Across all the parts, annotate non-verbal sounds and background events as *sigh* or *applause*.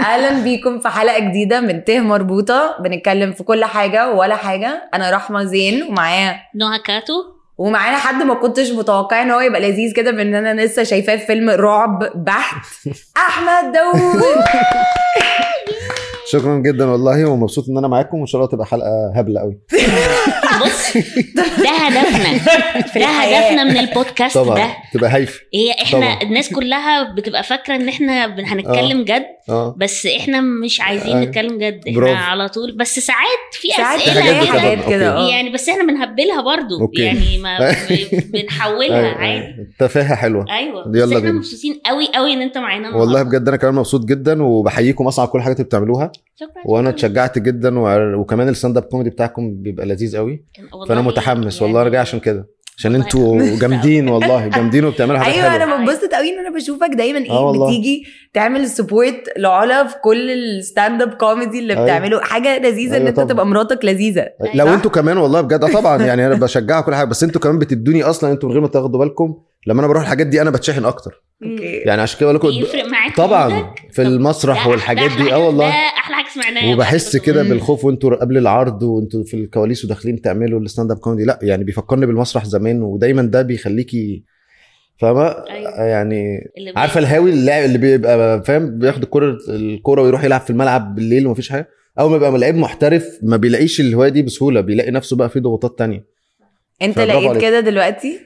أهلا بيكم في حلقة جديدة من ته مربوطة. بنتكلم في كل حاجة ولا حاجة. أنا رحمة زين ومعايا نوها كاتو. ومعانا حد ما كنتش متوقع إن هو يبقى لذيذ كده بان أنا لسه شايفاه في فيلم رعب بحت. *laughs* أحمد داوود. *laughs* شكرا جدا والله ومبسوط إن أنا معاكم وإن شاء الله تبقى حلقة هبلة قوي *laughs* بص ده هدفنا *laughs* في ده. هدفنا من البودكاست طبعا ده تبقى هايفه هي إحنا طبعا. الناس كلها بتبقى فاكرة إن إحنا هنتكلم جد آه بس إحنا مش عايزين أيوة. نتكلم جد إحنا برافو. على طول بس ساعات في ساعات أسئلة حاجات حاجات كده يعني بس إحنا بنهبلها برضو okay. يعني ما بنحولها *laughs* أيوة، عادي أيوة. تفاهة حلوة أيوه يلا بس إحنا. مبسوطين قوي قوي إن أنت معانا والله. بجد أنا كمان مبسوط جدا وبحييكم أصلا على كل حاجة أنتوا بتعملوها شكرا وأنا. اتشجعت جدا وع- وكمان ال stand-up comedy بتاعكم بيبقى لذيذ قوي والله فأنا متحمس والله يعني جاي عشان كده عشان أنتوا. جامدين والله جامدين وبتعملوا حاجات أيوه أنا بنبسط قوي إن أنا بشوفك دايما آه إيه والله. بتيجي تعمل support لعلا في كل ال stand-up comedy اللي أيوة. بتعمله حاجة لذيذة إن أيوة أنت طبعا. تبقى مراتك لذيذة لو صح؟ أنتوا كمان والله بجد آه طبعا يعني أنا بشجعها كل حاجة بس أنتوا كمان بتدوني أصلا أنتوا من غير ما تاخدوا بالكم لما أنا بروح الحاجات دي أنا بتشحن أكتر okay يعني عشان كده بقول لكم معاك طبعا؟ في المسرح والحاجات دي آه والله سمعناها وبحس كده. بالخوف وانتوا قبل العرض وانتوا في الكواليس وداخلين تعملوا ال stand-up comedy لا يعني بيفكرني بالمسرح زمان ودايما ده بيخليكي فاهمة أيوة. يعني اللي عارفة الهاوي اللاعب اللي بيبقى فاهم بياخد الكوره الكوره ويروح يلعب في الملعب بالليل ومفيش حاجة أول ما يبقى لعيب محترف ما بيلاقيش الهواية دي بسهولة بيلاقي نفسه بقى في ضغوطات تانية أنت لقيت عليك. كده دلوقتي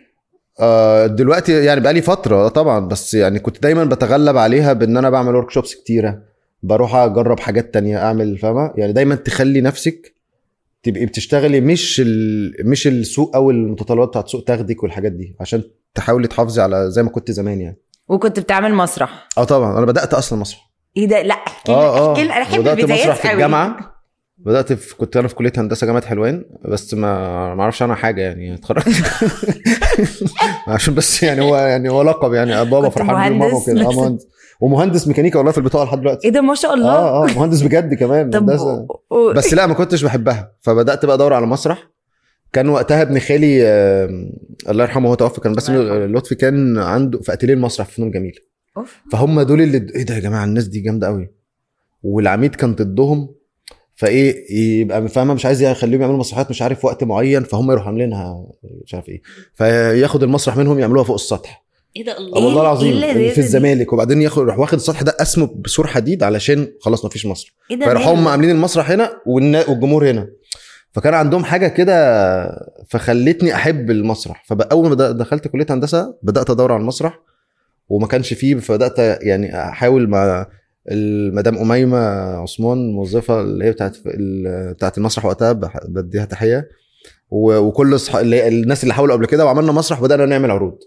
آه دلوقتي يعني بقى لي فترة آه طبعا بس يعني كنت دايما بتغلب عليها بإن أنا بعمل ورك شوبس كتيرة بروح أجرب حاجات تانية أعمل فاهمة؟ يعني دايما تخلي نفسك تبقي بتشتغلي مش ال... مش السوق أو المتطلبات بتاعت السوق تاخدك والحاجات دي عشان تحاولي تحافظي على زي ما كنت زمان يعني. وكنت بتعمل مسرح. آه طبعا أنا بدأت أصلا مسرح. إيه ده؟ لا أحكي آه آه. أحكي أنا أحب بدأت مسرح في. الجامعة. بدأت في كنت أنا في كلية هندسة جامعة حلوان بس ما ما أعرفش عنها حاجة يعني اتخرجت. *laughs* *laughs* عشان بس يعني هو يعني هو لقب يعني بابا فرحان بيه وماما وكده. آه مهندس. ومهندس ميكانيكا والله في البطاقة لحد دلوقتي. إيه ده ما شاء الله. آه آه مهندس بجد كمان طب هندسة. و- بس لا ما كنتش بحبها. فبدأت بقى أدور على مسرح. كان وقتها ابن خالي آه، الله يرحمه هو توفى كان بس. لطفي كان عنده في اتيليه المسرح في فنون جميلة. أوف. فهم دول اللي إيه ده يا جماعة الناس دي جامدة قوي والعميد كان ضدهم. فإيه يبقى فاهمة مش عايز يخليهم يعملوا مسرحيات مش عارف وقت معين فهم يروحوا عاملينها مش عارف إيه. فياخد المسرح منهم يعملوها فوق السطح. إيه ده الله إيه؟ والله العظيم إيه في؟ الزمالك وبعدين ياخد يروح واخد السطح ده قسمه بسور حديد علشان خلاص ما فيش مسرح ده فيروحوا هم؟ عاملين المسرح هنا والجمهور هنا فكان عندهم حاجة كده فخلتني أحب المسرح فاول ما دخلت كلية هندسة بدأت أدور على المسرح وما كانش فيه فبدأت يعني أحاول مع المدام أميمة عثمان الموظفه اللي هي بتاعت بتاعت المسرح وقتها بديها تحية وكل الناس اللي حاولوا قبل كده وعملنا مسرح وبدانا نعمل عروض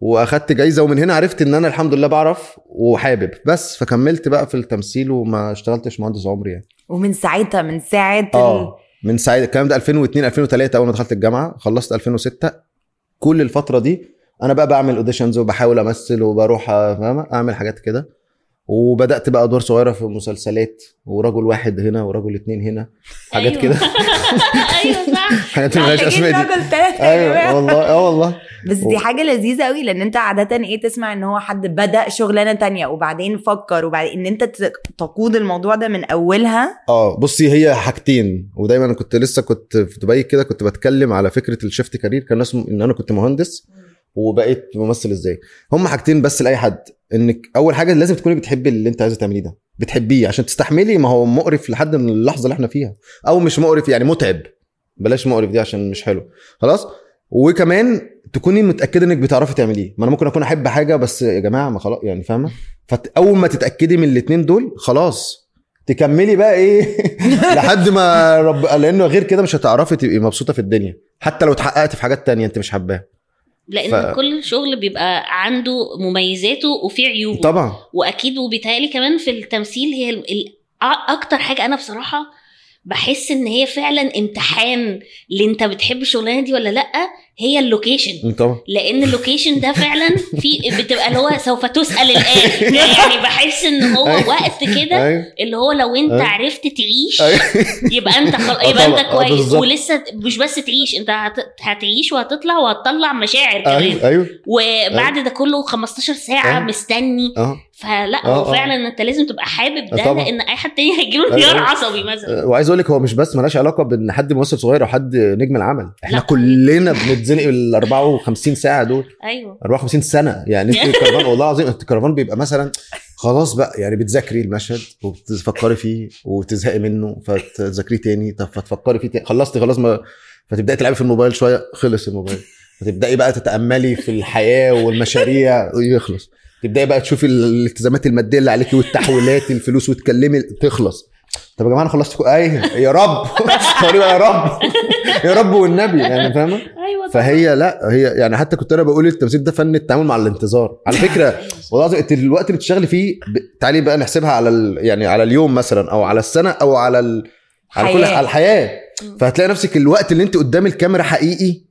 واخدت جايزة ومن هنا عرفت إن أنا الحمد لله بعرف وحابب. بس فكملت بقى في التمثيل وما اشتغلتش مهندس عمري يعني. ومن ساعتها من ساعة. آه من ساعة الكلام ده 2002 2003 أول ما دخلت الجامعة خلصت 2006 كل الفترة دي أنا بقى بعمل اوديشنز وبحاول أمثل وبروح فاهمة؟ أعمل حاجات كده. وبدأت بقى أدوار صغيرة في مسلسلات ورجل واحد هنا ورجل اتنين هنا حاجات أيوة. كده. *laughs* أيوه صح. *laughs* حاجات ملهاش اسماء دي. تلاتة يا أيوه جماعة. والله آه والله. *laughs* بس دي حاجة لذيذة قوي لأن أنت عادة إيه تسمع إن هو حد بدأ شغلانة تانية وبعدين فكر وبعدين إن أنت ت- تقود الموضوع ده من أولها. آه بصي هي حاجتين. ودايما أنا كنت لسه كنت في دبي كده كنت بتكلم على فكرة الشيفت كارير. كان اسمه إن أنا كنت مهندس. وبقيت ممثل إزاي. هم حاجتين بس لأي حد إنك أول حاجة لازم تكوني بتحبي اللي أنت عايزة تعمليه ده. بتحبيه عشان تستحملي ما هو مقرف لحد من اللحظة اللي إحنا فيها. أو مش مقرف يعني متعب. بلاش مقرف دي عشان مش حلو. خلاص؟ وكمان تكوني متأكدة إنك بتعرفي تعمليه. ما أنا ممكن أكون أحب حاجة بس يا جماعة ما خلاص يعني فاهمة؟ فاول ما تتأكدي من الاثنين دول خلاص. تكملي بقى إيه؟ *laughs* لحد ما رب لأنه غير كده مش هتعرفي تبقي مبسوطة في الدنيا. حتى لو اتحققت في حاجات تانية أنت مش حباها. لأن ف-. كل شغل بيبقى عنده مميزاته وفيه عيوبه طبعا وأكيد وبيتهيألي كمان في التمثيل هي ال... أكتر حاجة أنا بصراحة بحس إن هي فعلا امتحان اللي انت بتحب الشغلانة دي ولا لأ هي ال location طبعا لأن ال location ده فعلا في *laughs* بتبقى اللي هو سوف تسأل الآن يعني بحس إن هو أيوة. وقت كده أيوه اللي هو لو أنت أيوة. عرفت تعيش. يبقى أنت خل... *laughs* آه يبقى أنت. آه كويس. ولسه مش بس تعيش أنت هت... هتعيش وهتطلع وهتطلع مشاعر كمان وبعد ده كله 15 ساعة. مستني أه فلا آه، آه. فعلا انت لازم تبقى حابب ده طبعا. لأن أي حد تاني هيجيله أيوة. انهيار عصبي مثلا آه، وعايز أقول لك هو مش بس ملهاش علاقة بإن حد ممثل صغير أو حد نجم العمل إحنا لا. كلنا بنتزنق ال 54 ساعة دول أيوه 54 سنة يعني أنت *laughs* الكرفان والله العظيم الكرفان بيبقى مثلا خلاص بقى يعني بتذاكري المشهد وبتفكري فيه وتزهقي منه فتذاكريه تاني طب فتفكري فيه تاني خلصتي خلاص ما فتبدأي تلعبي في الموبايل شوية خلص الموبايل فتبدأي بقى تتأملي في الحياة والمشاريع يخلص تبدأي بقى تشوفي الالتزامات المادية اللي عليكي والتحويلات الفلوس وتكلمي تخلص طب يا جماعة أنا خلصت إيه يا رب *laughs* بقى يا رب يا رب والنبي يعني فاهمة أيوه. فهي لا هي يعني حتى كنت أنا بقول التمثيل ده فن التعامل مع الانتظار على فكرة *laughs* والله العظيم أنت الوقت اللي بتشتغلي فيه. تعالي بقى نحسبها على ال... يعني على اليوم مثلا أو على السنة أو على ال... على كل. على الحياة. فهتلاقي نفسك الوقت اللي أنت قدام الكاميرا حقيقي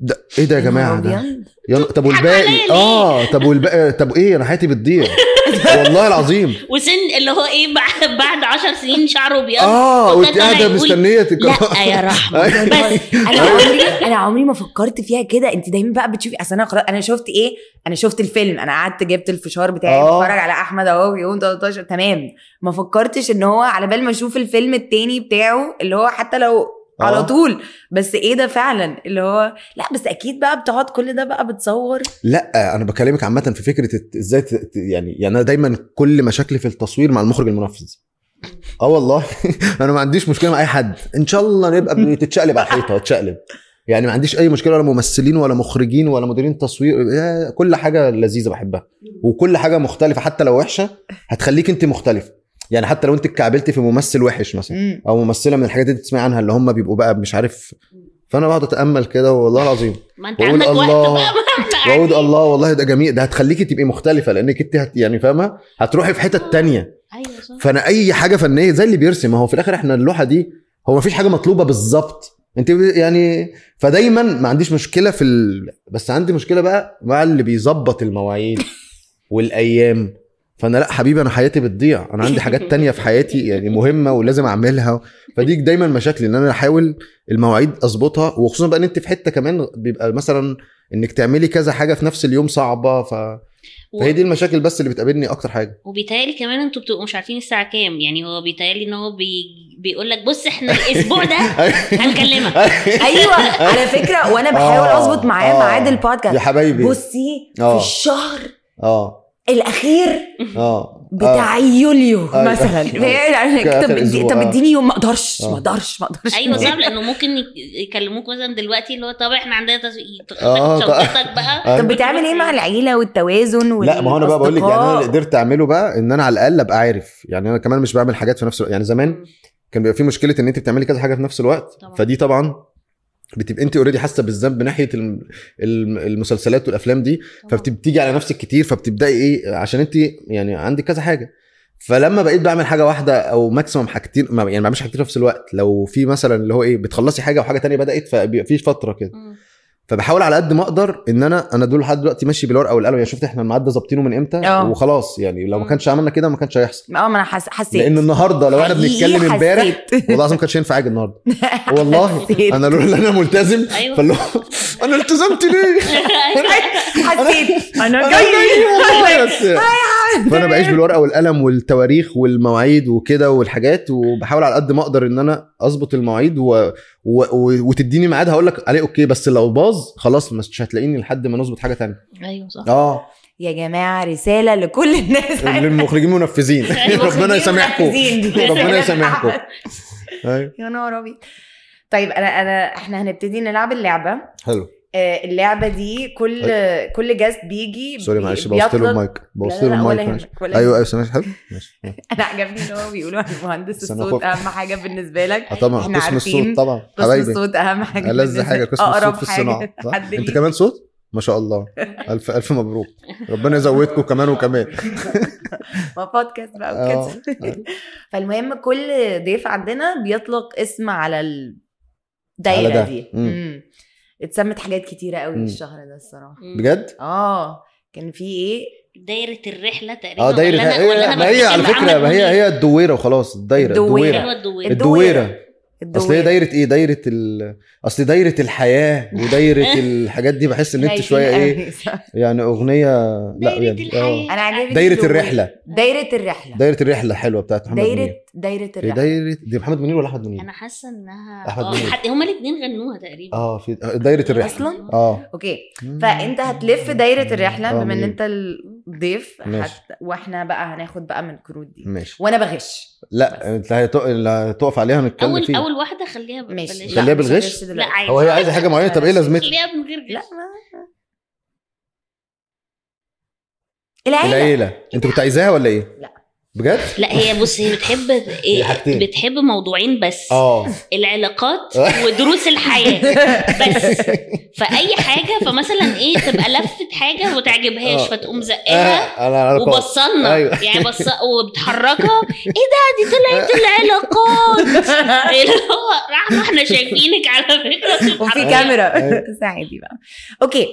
ده إيه ده يا جماعة ده. يلا طب والباقي؟ آه طب والباقي طب إيه؟ أنا حياتي بتضيع. *laughs* والله العظيم. وسن اللي هو إيه بعد بعد 10 سنين شعره أبيض. آه وانت قاعدة مستنية لا يا رحمة. *laughs* أيوة. بس أنا عمري أنا عمري ما فكرت فيها كده. أنت دايما بقى بتشوفي أصل أنا خلاص أنا شفت إيه؟ أنا شفت الفيلم. أنا قعدت جبت الفشار بتاعي آه. بتفرج على أحمد أهو في يوم 13 تمام. ما فكرتش إن هو على بال ما أشوف الفيلم التاني بتاعه اللي هو حتى لو آه. على طول. بس إيه ده فعلا؟ اللي هو لا بس أكيد بقى بتقعد كل ده بقى بتصور. لا أنا بكلمك عامة في فكرة إزاي يعني يعني أنا دايما كل مشاكلي في التصوير مع المخرج المنفذ. *laughs* آه والله. *laughs* أنا ما عنديش مشكلة مع أي حد. إن شاء الله نبقى بتتشقلب على الحيطة تتشقلب. يعني ما عنديش أي مشكلة ولا ممثلين ولا مخرجين ولا مديرين تصوير. يا- كل حاجة لذيذة بحبها. وكل حاجة مختلفة حتى لو وحشة هتخليك أنت مختلف. يعني حتى لو انت اتكعبلتي في ممثل وحش مثلا. أو ممثلة من الحاجات اللي تسمعي عنها اللي هم بيبقوا بقى مش عارف فأنا بقعد أتأمل كده والله العظيم ما انت عندك وقت الله. إحنا وأقول. الله والله ده جميل ده هتخليكي تبقي مختلفة لأنك انت هت يعني فاهمة هتروحي في حتت تانية أيوه صح فأنا أي حاجة فنية زي اللي بيرسم هو في الآخر إحنا اللوحة دي هو ما فيش حاجة مطلوبة بالظبط انت يعني فدايما ما عنديش مشكلة في ال... بس عندي مشكلة بقى مع اللي بيظبط المواعيد *laughs* والأيام فانا لا حبيبي أنا حياتي بتضيع أنا عندي حاجات تانية في حياتي يعني مهمة ولازم اعملها. فدي دايما مشاكلي إن أنا أحاول المواعيد أظبطها وخصوصا بقى إن أنت في حتة كمان بيبقى مثلا إنك تعملي كذا حاجة في نفس اليوم صعبة ف... فهي دي المشاكل بس اللي بتقابلني أكتر حاجة. وبيتهيألي كمان أنتوا بتبقوا مش عارفين الساعة كام يعني هو بيتهيألي إن هو بي... بيقول لك بص إحنا الأسبوع ده *laughs* هنكلمك. *laughs* أيوه. على فكرة وأنا بحاول آه، أظبط معاه آه. ميعاد يا البودكاست حبايبي. بصي في آه. الشهر آه. الأخير آه بتاع يوليو أيوة. مثلا *laughs* أيوة. طب آخر أسبوع. طب اديني يوم ما أقدرش آه. ما أقدرش ما أقدرش أيوه صعب لأنه ممكن يك- يكلموك مثلا دلوقتي اللي هو طب إحنا عندنا آه، شنطتك بقى طب بتعمل إيه مع العيلة والتوازن لا ما هو أنا بقى بقول لك يعني أنا اللي؟ قدرت أعمله بقى إن أنا على الأقل أبقى عارف يعني أنا كمان مش بعمل حاجات في نفس الوقت يعني زمان كان بيبقى في مشكلة إن أنت بتعملي كذا حاجة في نفس الوقت طبعا. فدي طبعا بتبقى انت already حاسة بالذنب ناحية الم- الم- المسلسلات والأفلام دي فبتيجي على نفسك كتير فبتبداي إيه عشان انت يعني عندك كذا حاجة. فلما بقيت بعمل حاجة واحدة أو maximum حاجتين يعني ما بعملش حاجتين في نفس الوقت لو في مثلا اللي هو إيه بتخلصي حاجة وحاجة تانية بدأت فبيبقى في فترة كده. فبحاول على قد ما أقدر ان أنا أنا دول لحد دلوقتي ماشي بالورقة والقلم. يعني شفت إحنا الميعاد ده ظابطينه من إمتى؟ آه. وخلاص يعني لو ما كانش عملنا كده ما كانش هيحصل. آه ما أنا حس... حسيت. لأن النهارده لو إحنا بنتكلم امبارح. والله العظيم ما كانش ينفع أجي النهارده. *laughs* والله. أنا لولا إن أنا ملتزم أيوة. فاللي هو أنا التزمت ليه؟ *laughs* حسيت. أنا جاي. *laughs* بس فأنا بعيش بالورقة والقلم والتواريخ والمواعيد وكده والحاجات وبحاول على قد ما أقدر إن أنا أظبط المواعيد و... و... و... وتديني ميعاد هقول لك عليه أوكي بس لو باظ خلاص مش هتلاقيني لحد ما نظبط حاجة تانية. أيوه صح. آه. يا جماعة رسالة لكل الناس. *laughs* للمخرجين منفذين *laughs* ربنا يسامحكم. *laughs* ربنا يسامحكم. أيوة. يا نهار أبيض. طيب أنا أنا إحنا هنبتدي نلعب اللعبة. حلو. اللعبة دي كل كل guest بيجي sorry معلش بوظت له المايك. بوظت له المايك أيوه. أيوه سامح حلو؟ ماشي. *laughs* أنا عجبني إن هو بيقولوا مهندس الصوت. أهم حاجة بالنسبة لك. آه طبعا إحنا قسم الصوت طبعا. قسم حبايبي. الصوت أهم حاجة ألذ حاجة. قسم الصوت في الصناعة. أنت. كمان صوت؟ ما شاء الله. ألف ألف مبروك. ربنا يزودكم كمان وكمان. *laughs* ما بودكاست بقى آه. وكده. *laughs* فالمهم كل ضيف عندنا بيطلق اسم على الدايره. دي. اتسمت حاجات كتيرة قوي مم. الشهر ده الصراحة بجد؟ آه كان في إيه دايرة الرحلة تقريبا آه هي أنا ما هي على فكرة ما هي؟ هي الدويرة وخلاص الدايره الدويرة. حلوة الدويرة الدويرة. أصل هي دايرة إيه؟ دايرة ال... أصل دايرة الحياة ودايرة *laughs* الحاجات دي بحس إن أنت شوية إيه؟ يعني أغنية لا يعني. آه. أنا عاجبني دايرة. الرحلة. دايرة الرحلة. دايرة الرحلة حلوة بتاعت محمد دايره منير دايره الرحلة. دايره دي محمد منير ولا أحمد منير؟ أنا حاسة انها أحمد آه منير. حد هما الاثنين غنوها تقريبا. آه في دايرة الرحلة. أصلاً؟ آه. أوكي. فأنت هتلف دايرة الرحلة آه، بما إن. أنت ماشي. هت... وإحنا بقى هناخد بقى من الكروت دي. ماشي. وأنا بغش. لا انت هتقف عليها نتكلم اول فيه أول واحدة خليها ب- ماشي. خليها بالغش؟ لا. عادي. هو هي عايزة حاجة معينة؟ طب إيه لازمتها خليها من غير غش لا. ما العيلة. العيلة. انت كنت عايزاها ولا إيه؟ لا. بجد لا هي بص هي بتحب *laughs* إيه حاجتين. بتحب موضوعين بس آه العلاقات ودروس الحياة *laughs* بس فأي حاجة فمثلا إيه تبقى لفت حاجة وما تعجبهاش آه. فتقوم زقها آه،. وبصلنا أيوة. يعني *laughs* بص وبتحركها إيه ده دي طلعت العلاقات اللي هو رحمه إحنا شايفينك على فكرة وفي بتتحركي. كاميرا أيوة. ساعدي بقى okay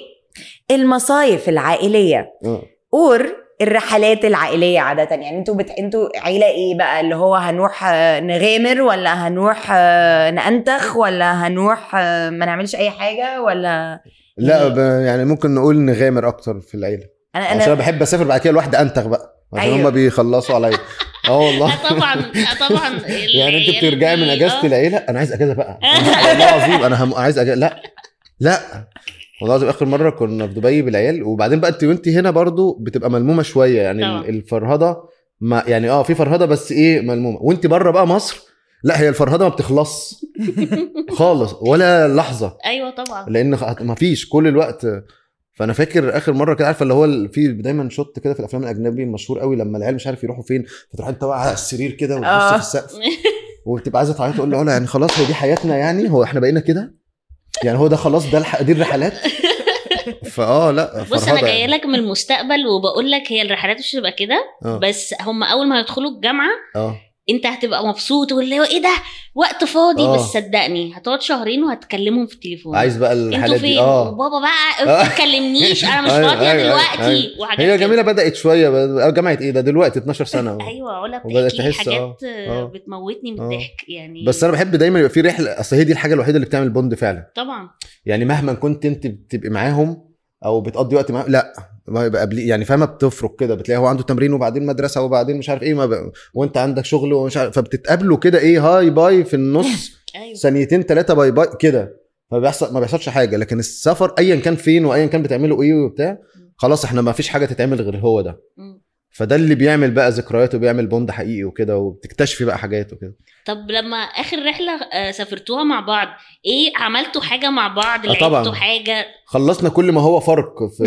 المصايف العائلية آه. or الرحلات العائلية عادة. يعني أنتوا بت... أنتوا عيلة إيه بقى؟ اللي هو هنروح آه، نغامر ولا هنروح آه، نأنتخ ولا هنروح آه، ما نعملش أي حاجة ولا؟ لا ب... يعني ممكن نقول نغامر أكتر في العيلة. أنا عشان أنا أنا بحب أسافر بعد كده لوحدي أنتخ بقى عشان أيوة. هم بيخلصوا عليا. *laughs* آه والله. طبعا طبعا. *laughs* يعني انت بترجعي من أجازة العيلة؟ أنا عايز أجازة بقى. أنا والله العظيم أنا هم... عايز أجازة. لا لا. والله العظيم آخر مرة كنا في دبي بالعيال وبعدين بقى انت وانت هنا برضو بتبقى ملمومة شوية يعني طبعا. ال- الفرهدة ما يعني آه في فرهدة بس إيه ملمومة. وأنت بره بقى مصر؟ لا هي الفرهدة ما بتخلص *laughs* خالص ولا لحظة. أيوه طبعا. لأن ما فيش كل الوقت. فأنا فاكر آخر مرة كده عارفة اللي هو في دايما شوت كده في الأفلام الأجنبي مشهور قوي لما العيال مش عارف يروحوا فين فتروح أنت واقع على السرير كده وتبص آه. في السقف. *laughs* وبتبقى عايزة تعيط تقول له يعني خلاص هي دي حياتنا يعني هو إحنا بقينا كده؟ يعني هو ده خلاص ده الح... دي الرحلات؟ *laughs* فآه لأ بص أنا فرهدة جاية يعني. لك من المستقبل وبقول لك هي الرحلات مش هتبقى كده آه. بس هم أول ما يدخلوا الجامعة آه. انت هتبقى مبسوط واللي هو إيه ده وقت فاضي آه. بس صدقني هتقعد شهرين وهتكلمهم في التليفون عايز بقى الحالات فين دي آه وبابا بقى آه. *laughs* ما تكلمنيش أنا مش أيوة، فاضية أيوة، دلوقتي أيوة. وحاجات هي. جميلة بدأت شوية بد- جامعة إيه ده دلوقتي 12 سنة أيوه علا بتحكي تحس، حاجات آه. آه. آه. بتموتني من آه. الضحك يعني بس أنا بحب دايما يبقى في رحلة أصل هي دي الحاجة الوحيدة اللي بتعمل bond فعلا طبعا يعني مهما كنت أنت بتبقي معاهم أو بتقضي وقت معاهم لأ ما يبقى قبل يعني فاهمة بتفرق كده بتلاقي هو عنده تمرين وبعدين مدرسة وبعدين مش عارف إيه ما ب... وأنت عندك شغل ومش عارف فبتتقابلوا كده إيه hi bye في النص *laughs* أيوه. ثانيتين ثلاثة bye bye كده. ما بيحصل ما بيحصلش حاجة. لكن السفر ايا كان فين وايا كان بتعملوا إيه وبتاع خلاص إحنا ما فيش حاجة تتعمل غير هو ده. فده اللي بيعمل بقى ذكريات وبيعمل bond حقيقي وكده وبتكتشفي بقى حاجات وكده طب لما آخر رحلة آه، سافرتوها مع بعض إيه عملتوا حاجة مع بعض آه، طبعاً. لعبتوا حاجة خلصنا كل ما هو فرق في,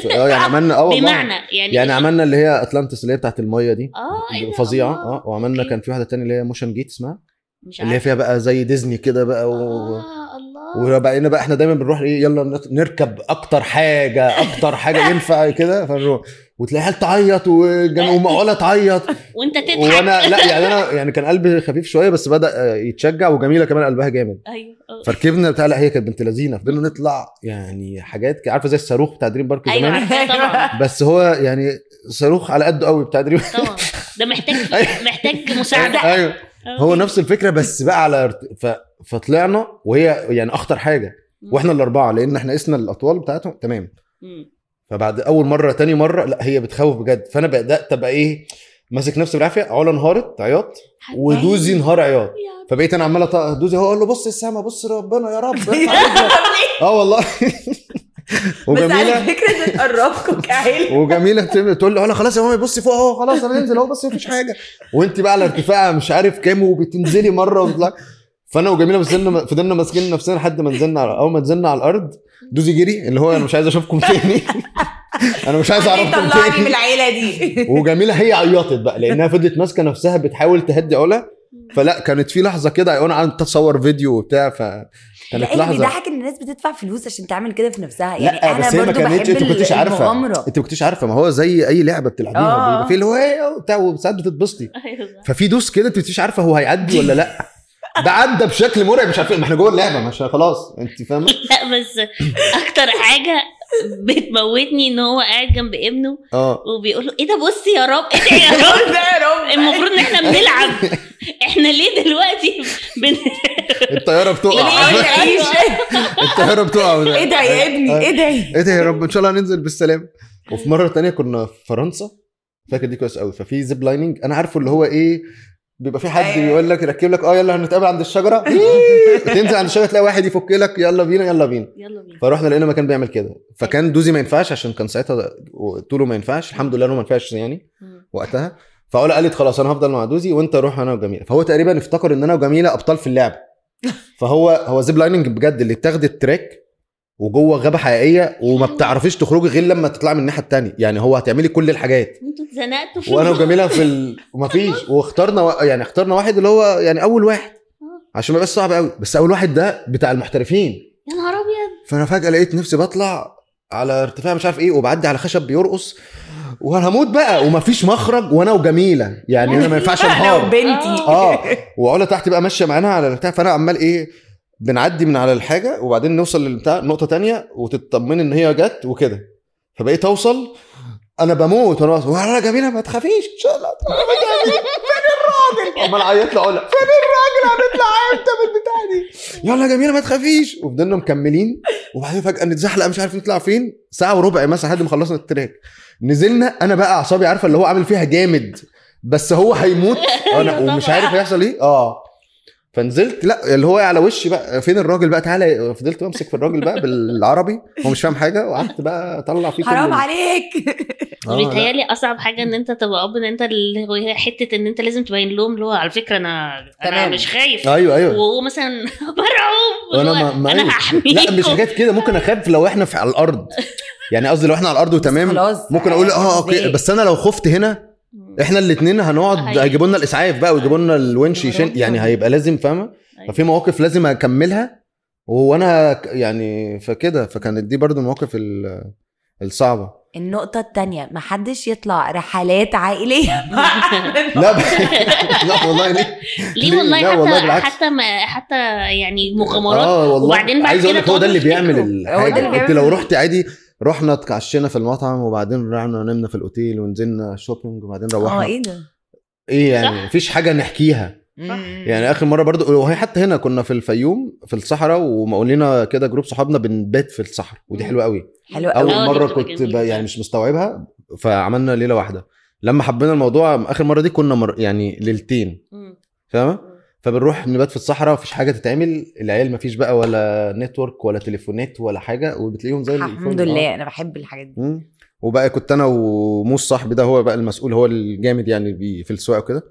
في, آه يعني *laughs* عملنا آه بمعنى يعني يعني عملنا اللي هي اتلانتس اللي هي بتاعت المية دي آه إيه؟ فظيعة. آه وعملنا. كان في واحدة تانية اللي هي Motiongate اسمها مش اللي هي. فيها بقى زي ديزني كده بقى و... آه الله وبقينا بقى إحنا دايما بنروح إيه يلا نركب أكتر حاجة أكتر حاجة ينفع كده فنروح وتلاقي عيال تعيط ومقاله تعيط. *laughs* وانت تضحك وأنا لا يعني أنا يعني كان قلبي خفيف شوية بس بدأ يتشجع وجميلة كمان قلبها جامد. أيوه آه. فركبنا بتاع لا هي كانت بنت لذينة. فضلنا نطلع يعني حاجات عارفة زي الصاروخ بتاع دريم بارك أيوه زمان؟ طبعا. بس هو يعني صاروخ على قده قوي بتاع دريم طبعا. ده محتاج *laughs* أيوة. محتاج مساعدة. أيوه. هو نفس الفكرة بس بقى على. ف... فطلعنا وهي يعني أخطر حاجة. وإحنا الأربعة لأن إحنا قسنا الأطوال بتاعتهم. تمام. فبعد أول مرة تاني مرة لا هي بتخوف بجد. فأنا بدأت ابقى إيه ماسك نفسي بالعافية علا انهارت عياط ودوزي انهار عياط. يا فبقيت أنا عمال أط- دوزي هو أقول له بص السما بص ربنا يا رب. *laughs* آه والله. *laughs* بس على وجميلة. فكرة تقربكم كعيلة. وجميلة تقول له خلاص يا ماما بصي فوق أهو خلاص أنا ننزل أهو بس مفيش حاجة. وأنت بقى على ارتفاع مش عارف كام وبتنزلي مرة وتطلع فأنا وجميلة فضلنا فضلنا ماسكين نفسنا لحد ما نزلنا على أول ما نزلنا على الأرض دوزي جري اللي هو أنا مش عايز أشوفكم *laughs* تاني. أنا مش عايز أعرفكم طلعني من تاني العيلة دي. *laughs* وجميلة هي عيطت بقى لأنها فضلت ماسكة نفسها بتحاول تهدي علا. فلا كانت في لحظة كده أنا قعدت أتصور فيديو وبتاع لا اللي لحظة. بيضحك إن الناس بتدفع فلوس عشان تعمل كده في نفسها. يعني لا أنا بس هي ما كانتش أنت ما كنتش عارفة. أنت ما كنتش عارفة. ما هو زي أي لعبة بتلعبيها آه. بيبقى في اللي هو إيه وبتاع وساعات بتتبسطي. صح. *laughs* ففي دوس كده أنت مش عارفة هو هيعدي ولا لا. ده عدى بشكل مرعب. مش عارفين ما إحنا جوه اللعبة مش خلاص. أنت فاهمة؟ *laughs* لا بس أكتر حاجة بتموتني إن هو قاعد جنب ابنه آه. وبيقول له إيه ده بص يا رب إيه ده يا رب؟ *laughs* ده يا رب. المفروض إن إحنا بنلعب. *laughs* إحنا ليه دلوقتي بن... الطيارة بتقع. تعيش الطيارة بتقع. إيه ده يا ابني إيه ده؟ إيه ده يا رب؟ إن شاء الله هننزل بالسلام. وفي مرة تانية كنا في فرنسا. فاكر دي كويس قوي ففي زيب لايننج. أنا عارفه اللي هو إيه بيبقى في حد أيوة. يقول لك يركب لك آه يلا هنتقابل عند الشجرة. *laughs* تنزل عند الشجرة تلاقي واحد يفك لك يلا بينا يلا بينا. يلا بينا. فروحنا لقينا مكان بيعمل كده. فكان دوزي ما ينفعش عشان كان ساعتها طوله ما ينفعش. الحمد لله إنه ما ينفعش يعني. وقتها. فعلا قالت خلاص أنا هفضل مع دوزي وأنت روح أنا وجميلة. فهو تقريبا افتكر إن أنا وجميلة أبطال في اللعب. فهو هو zip lining بجد اللي بتاخد ال track وجوه غابة حقيقية وما بتعرفيش تخرجي غير لما تطلعي من الناحية التانية. يعني هو هتعملي كل الحاجات. أنتوا اتزنقتوا في وأنا. وجميلة في ال... ومفيش. *laughs* واخترنا و... يعني اخترنا واحد اللي هو يعني أول واحد. عشان ما يبقاش صعب قوي. بس أول واحد ده بتاع المحترفين. يا نهار أبيض. فأنا فجأة لقيت نفسي بطلع على ارتفاع مش عارف إيه وبعدي على خشب بيرقص. وأنا هموت بقى. ومفيش مخرج وأنا وجميلة. يعني أنا ما ينفعش *laughs* أنا انهار وبنتي. آه. *laughs* وعلا تحت بقى ماشية معانا على البتاع فأنا عمال إيه بنعدي من على الحاجة وبعدين نوصل للبتاع نقطة تانية وتطمن إن هي جت وكده. فبقيت أوصل أنا بموت وأنا ولا جميلة ما تخافيش إن شاء الله *laughs* فين الراجل؟ عمال اعيط له علا فين الراجل؟ هنطلع إمتى من البتاع دي. يلا يا جميلة ما تخافيش. وفضلنا مكملين. وبعدين فجأة نتزحلق مش عارف نطلع فين. ساعة وربع مثلا لحد ما خلصنا ال track. نزلنا أنا بقى أعصابي عارفة اللي هو عامل فيها جامد بس هو هيموت. *laughs* أنا أيوة ومش طبعا. عارف هيحصل إيه. آه. فنزلت لا اللي هو على وشي بقى فين الراجل بقى تعالى فضلت بمسك في الراجل بقى بالعربي هو مش فاهم حاجة وقعدت بقى أطلع فيه كل حرام عليك *laughs* آه،. بيتهيألي أصعب حاجة إن أنت تبقى أب إن أنت اللي هو هي حتة إن أنت لازم تبين لهم اللي هو على فكرة أنا أنا. مش خايف أيوه أيوه وهو مثلا *laughs* مرعوب وأنا ما ما أنا أيوة. هحميك لا مش حاجات كده ممكن أخاف لو إحنا في على الأرض يعني قصدي لو إحنا على الأرض وتمام ممكن أقول آه أوكي؟ بس أنا لو خفت هنا إحنا الاثنين هنقعد. هيجيبوا لنا الإسعاف بقى ويجيبوا لنا الونش يشيل يعني هيبقى لازم فاهمة؟ أيوة. ففي مواقف لازم أكملها وأنا يعني فكده فكانت دي برضو المواقف ال- الصعبة. النقطة التانية محدش يطلع رحلات عائلية. *laughs* لا ب... *laughs* لا والله ليه؟ ليه؟ والله حتى والله بالعكس. حتى ما حتى يعني مغامرات. آه والله. وبعدين بعد عايز أقول كده لك هو ده اللي بيعمل الحاجة. أنت لو رحت عادي رحنا اتعشينا في المطعم وبعدين رحنا نمنا في الأوتيل ونزلنا shopping وبعدين آه روحنا إيه ده؟ إيه يعني؟ صح. مفيش حاجة نحكيها. يعني آخر مرة برضو وهي حتى هنا كنا في الفيوم في الصحراء ومقول لنا كده group صحابنا بنبات في الصحراء ودي. حلوة قوي. حلو أول قوي. دي مره بتبقى كنت يعني مش مستوعبها فعملنا ليلة واحدة. لما حبينا الموضوع آخر مرة دي كنا مر... يعني ليلتين. فاهمة؟ فبنروح نبات في الصحراء مفيش حاجة تتعمل العيال مفيش بقى ولا network ولا تليفونات ولا حاجة وبتلاقيهم زي. الحمد آه. لله أنا بحب الحاجات دي مم. وبقى كنت أنا وموس صاحبي ده هو بقى المسؤول هو الجامد يعني بي في السواقة وكده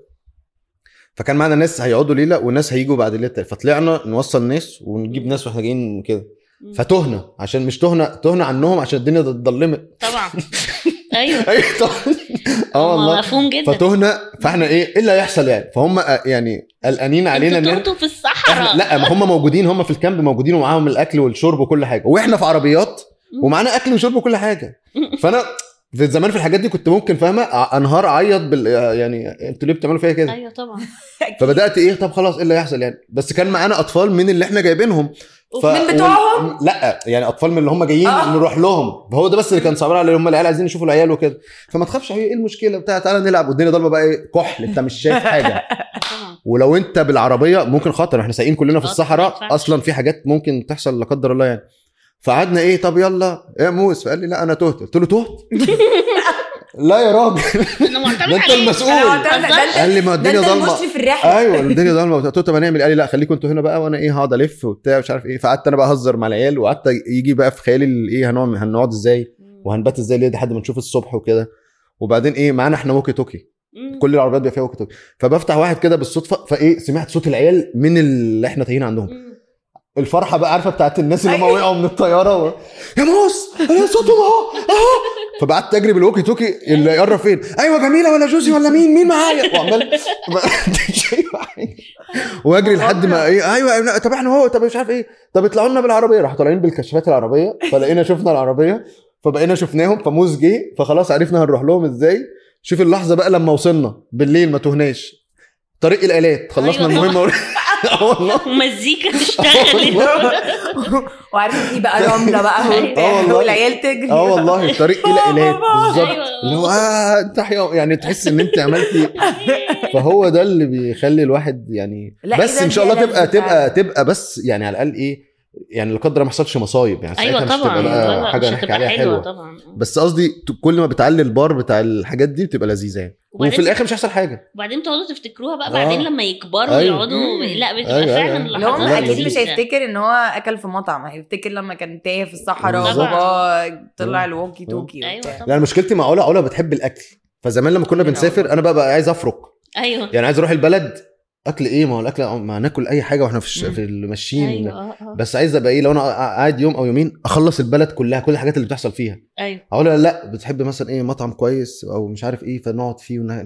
فكان معانا ناس هيقعدوا ليلة وناس هيجوا بعد الليلة. فطلعنا نوصل ناس ونجيب ناس وإحنا جايين كده. فتهنا عشان مش تهنا تهنا عنهم عشان الدنيا اتظلمت طبعا *laughs* أيوه أيوه طبعا آه والله مفهوم جدا فتهنا فإحنا إيه إيه اللي هيحصل يعني فهم آه، يعني قلقانين علينا أنتوا ان في الصحراء. لا ما هم موجودين هم في الكامب موجودين ومعاهم الأكل والشرب وكل حاجة. وإحنا في عربيات ومعانا أكل وشرب وكل حاجة. فأنا في زمان في الحاجات دي كنت ممكن فاهمة أنهار أعيط بال يعني أنتوا ليه بتعملوا فيا كده؟ أيوه طبعا. فبدأت إيه طب خلاص إيه اللي هيحصل يعني؟ بس كان معانا أطفال من اللي إحنا جايبينهم. من بتوعهم؟ وال- لا يعني أطفال من اللي هم جايين آه. نروح لهم. فهو ده بس اللي كان صعبان على هم العيال عايزين يشوفوا العيال وكده. فما تخافش إيه المشكلة؟ بتاع تعالى نلعب. والدنيا ضلمه بقى إيه كحل انت مش شايف حاجة. *laughs* طبعا. ولو انت بالعربية ممكن خطر إحنا سايقين كلنا في الصحراء. أصلا في حاجات ممكن تحصل لا قدر الله يعني. فقعدنا إيه طب يلا. يا موس. فقال لي لا أنا تهت. قلت له تهت؟ *laughs* لا يا راجل. ده أنت. المسؤول. قال لي ما الدنيا ضلمه المشرف في الرحلة. أيوه *laughs* الدنيا ضلمه قلت له طب هنعمل؟ قال لي لا خليكم أنتوا هنا بقى وأنا إيه هقعد ألف وبتاع مش عارف إيه. فقعدت أنا بقى أهزر مع العيال وقعدت يجي بقى في خيالي ال- إيه هنقعد هنقعد إزاي؟ وهنبات إزاي ليه؟ لحد ما نشوف الصبح وكده. وبعدين إيه معانا إحنا walkie talkie. كل العربيات بيبقى فيها توكي فبفتح واحد كده بالصدفة فإيه سمعت صوت العيال من اللي إحنا تايهين عندهم. الفرحة بقى عارفة بتاعت الناس اللي هم أيوة. وقعوا من الطيارة و... يا موس يا صوتهم أهو أهو. فبقعدت أجري بال walkie talkie اللي يقرب فين؟ أيوه جميلة ولا دوزي ولا مين؟ مين معايا؟ وعمال *laughs* وأجري لحد ما إيه أيوه طب إحنا أهو طب مش عارف إيه. طب اطلعوا لنا بالعربية. راحوا طالعين بالكشافات العربية فلقينا شفنا العربية فبقينا شفناهم فموز جه فخلاص عرفنا هنروح لهم إزاي. شوف اللحظة بقى لما وصلنا بالليل ما تهناش طريق الآلات خلصنا أيوة المهمه *laughs* آه والله ومزيكا تشتغل وعارف في بقى رملة بقى أيوة. آه. والعيال تجري آه والله طريق *laughs* إلى الات بالظبط أيوة. اللي هو تحيا يعني تحس إن أنت عملتي *laughs* فهو ده اللي بيخلي الواحد يعني بس إن شاء الله تبقى. تبقى تبقى بس يعني على الأقل إيه يعني لا قدر ما يحصلش مصايب يعني أيوه ساعتها مش طبعا تبقى لا، بقى لا، حاجة مش نحكي هتبقى عليها حلوة حلوة طبعا بس قصدي كل ما بتعلي البار بتاع الحاجات دي بتبقى لذيذة يعني وفي الآخر مش هيحصل حاجة وبعدين تقعدوا تفتكروها بقى آه. بعدين لما يكبروا أيوة. ويقعدوا مم. لا بتبقى أيوة، فعلا أيوة. اللي هو لا، أكيد مش. هيفتكر إن هو أكل في مطعم هيفتكر لما كان تايه في الصحراء بالظبط. وبابا طلع ال walkie talkie أيوه. طبعا يعني مشكلتي مع علا علا بتحب الأكل فزمان لما كنا كلنا بنسافر. أنا بقى, بقى عايز افرق أيوه يعني عايز أروح البلد أكل إيه؟ ما هو الأكل ما ناكل أي حاجة وإحنا في. في الماشيين أيوه آه، آه. بس عايز أبقى إيه؟ لو أنا قاعد يوم أو يومين أخلص البلد كلها كل الحاجات اللي بتحصل فيها. أيوه. أقول لها لأ بتحب مثلا إيه؟ مطعم كويس أو مش عارف إيه فنقعد فيه ونه...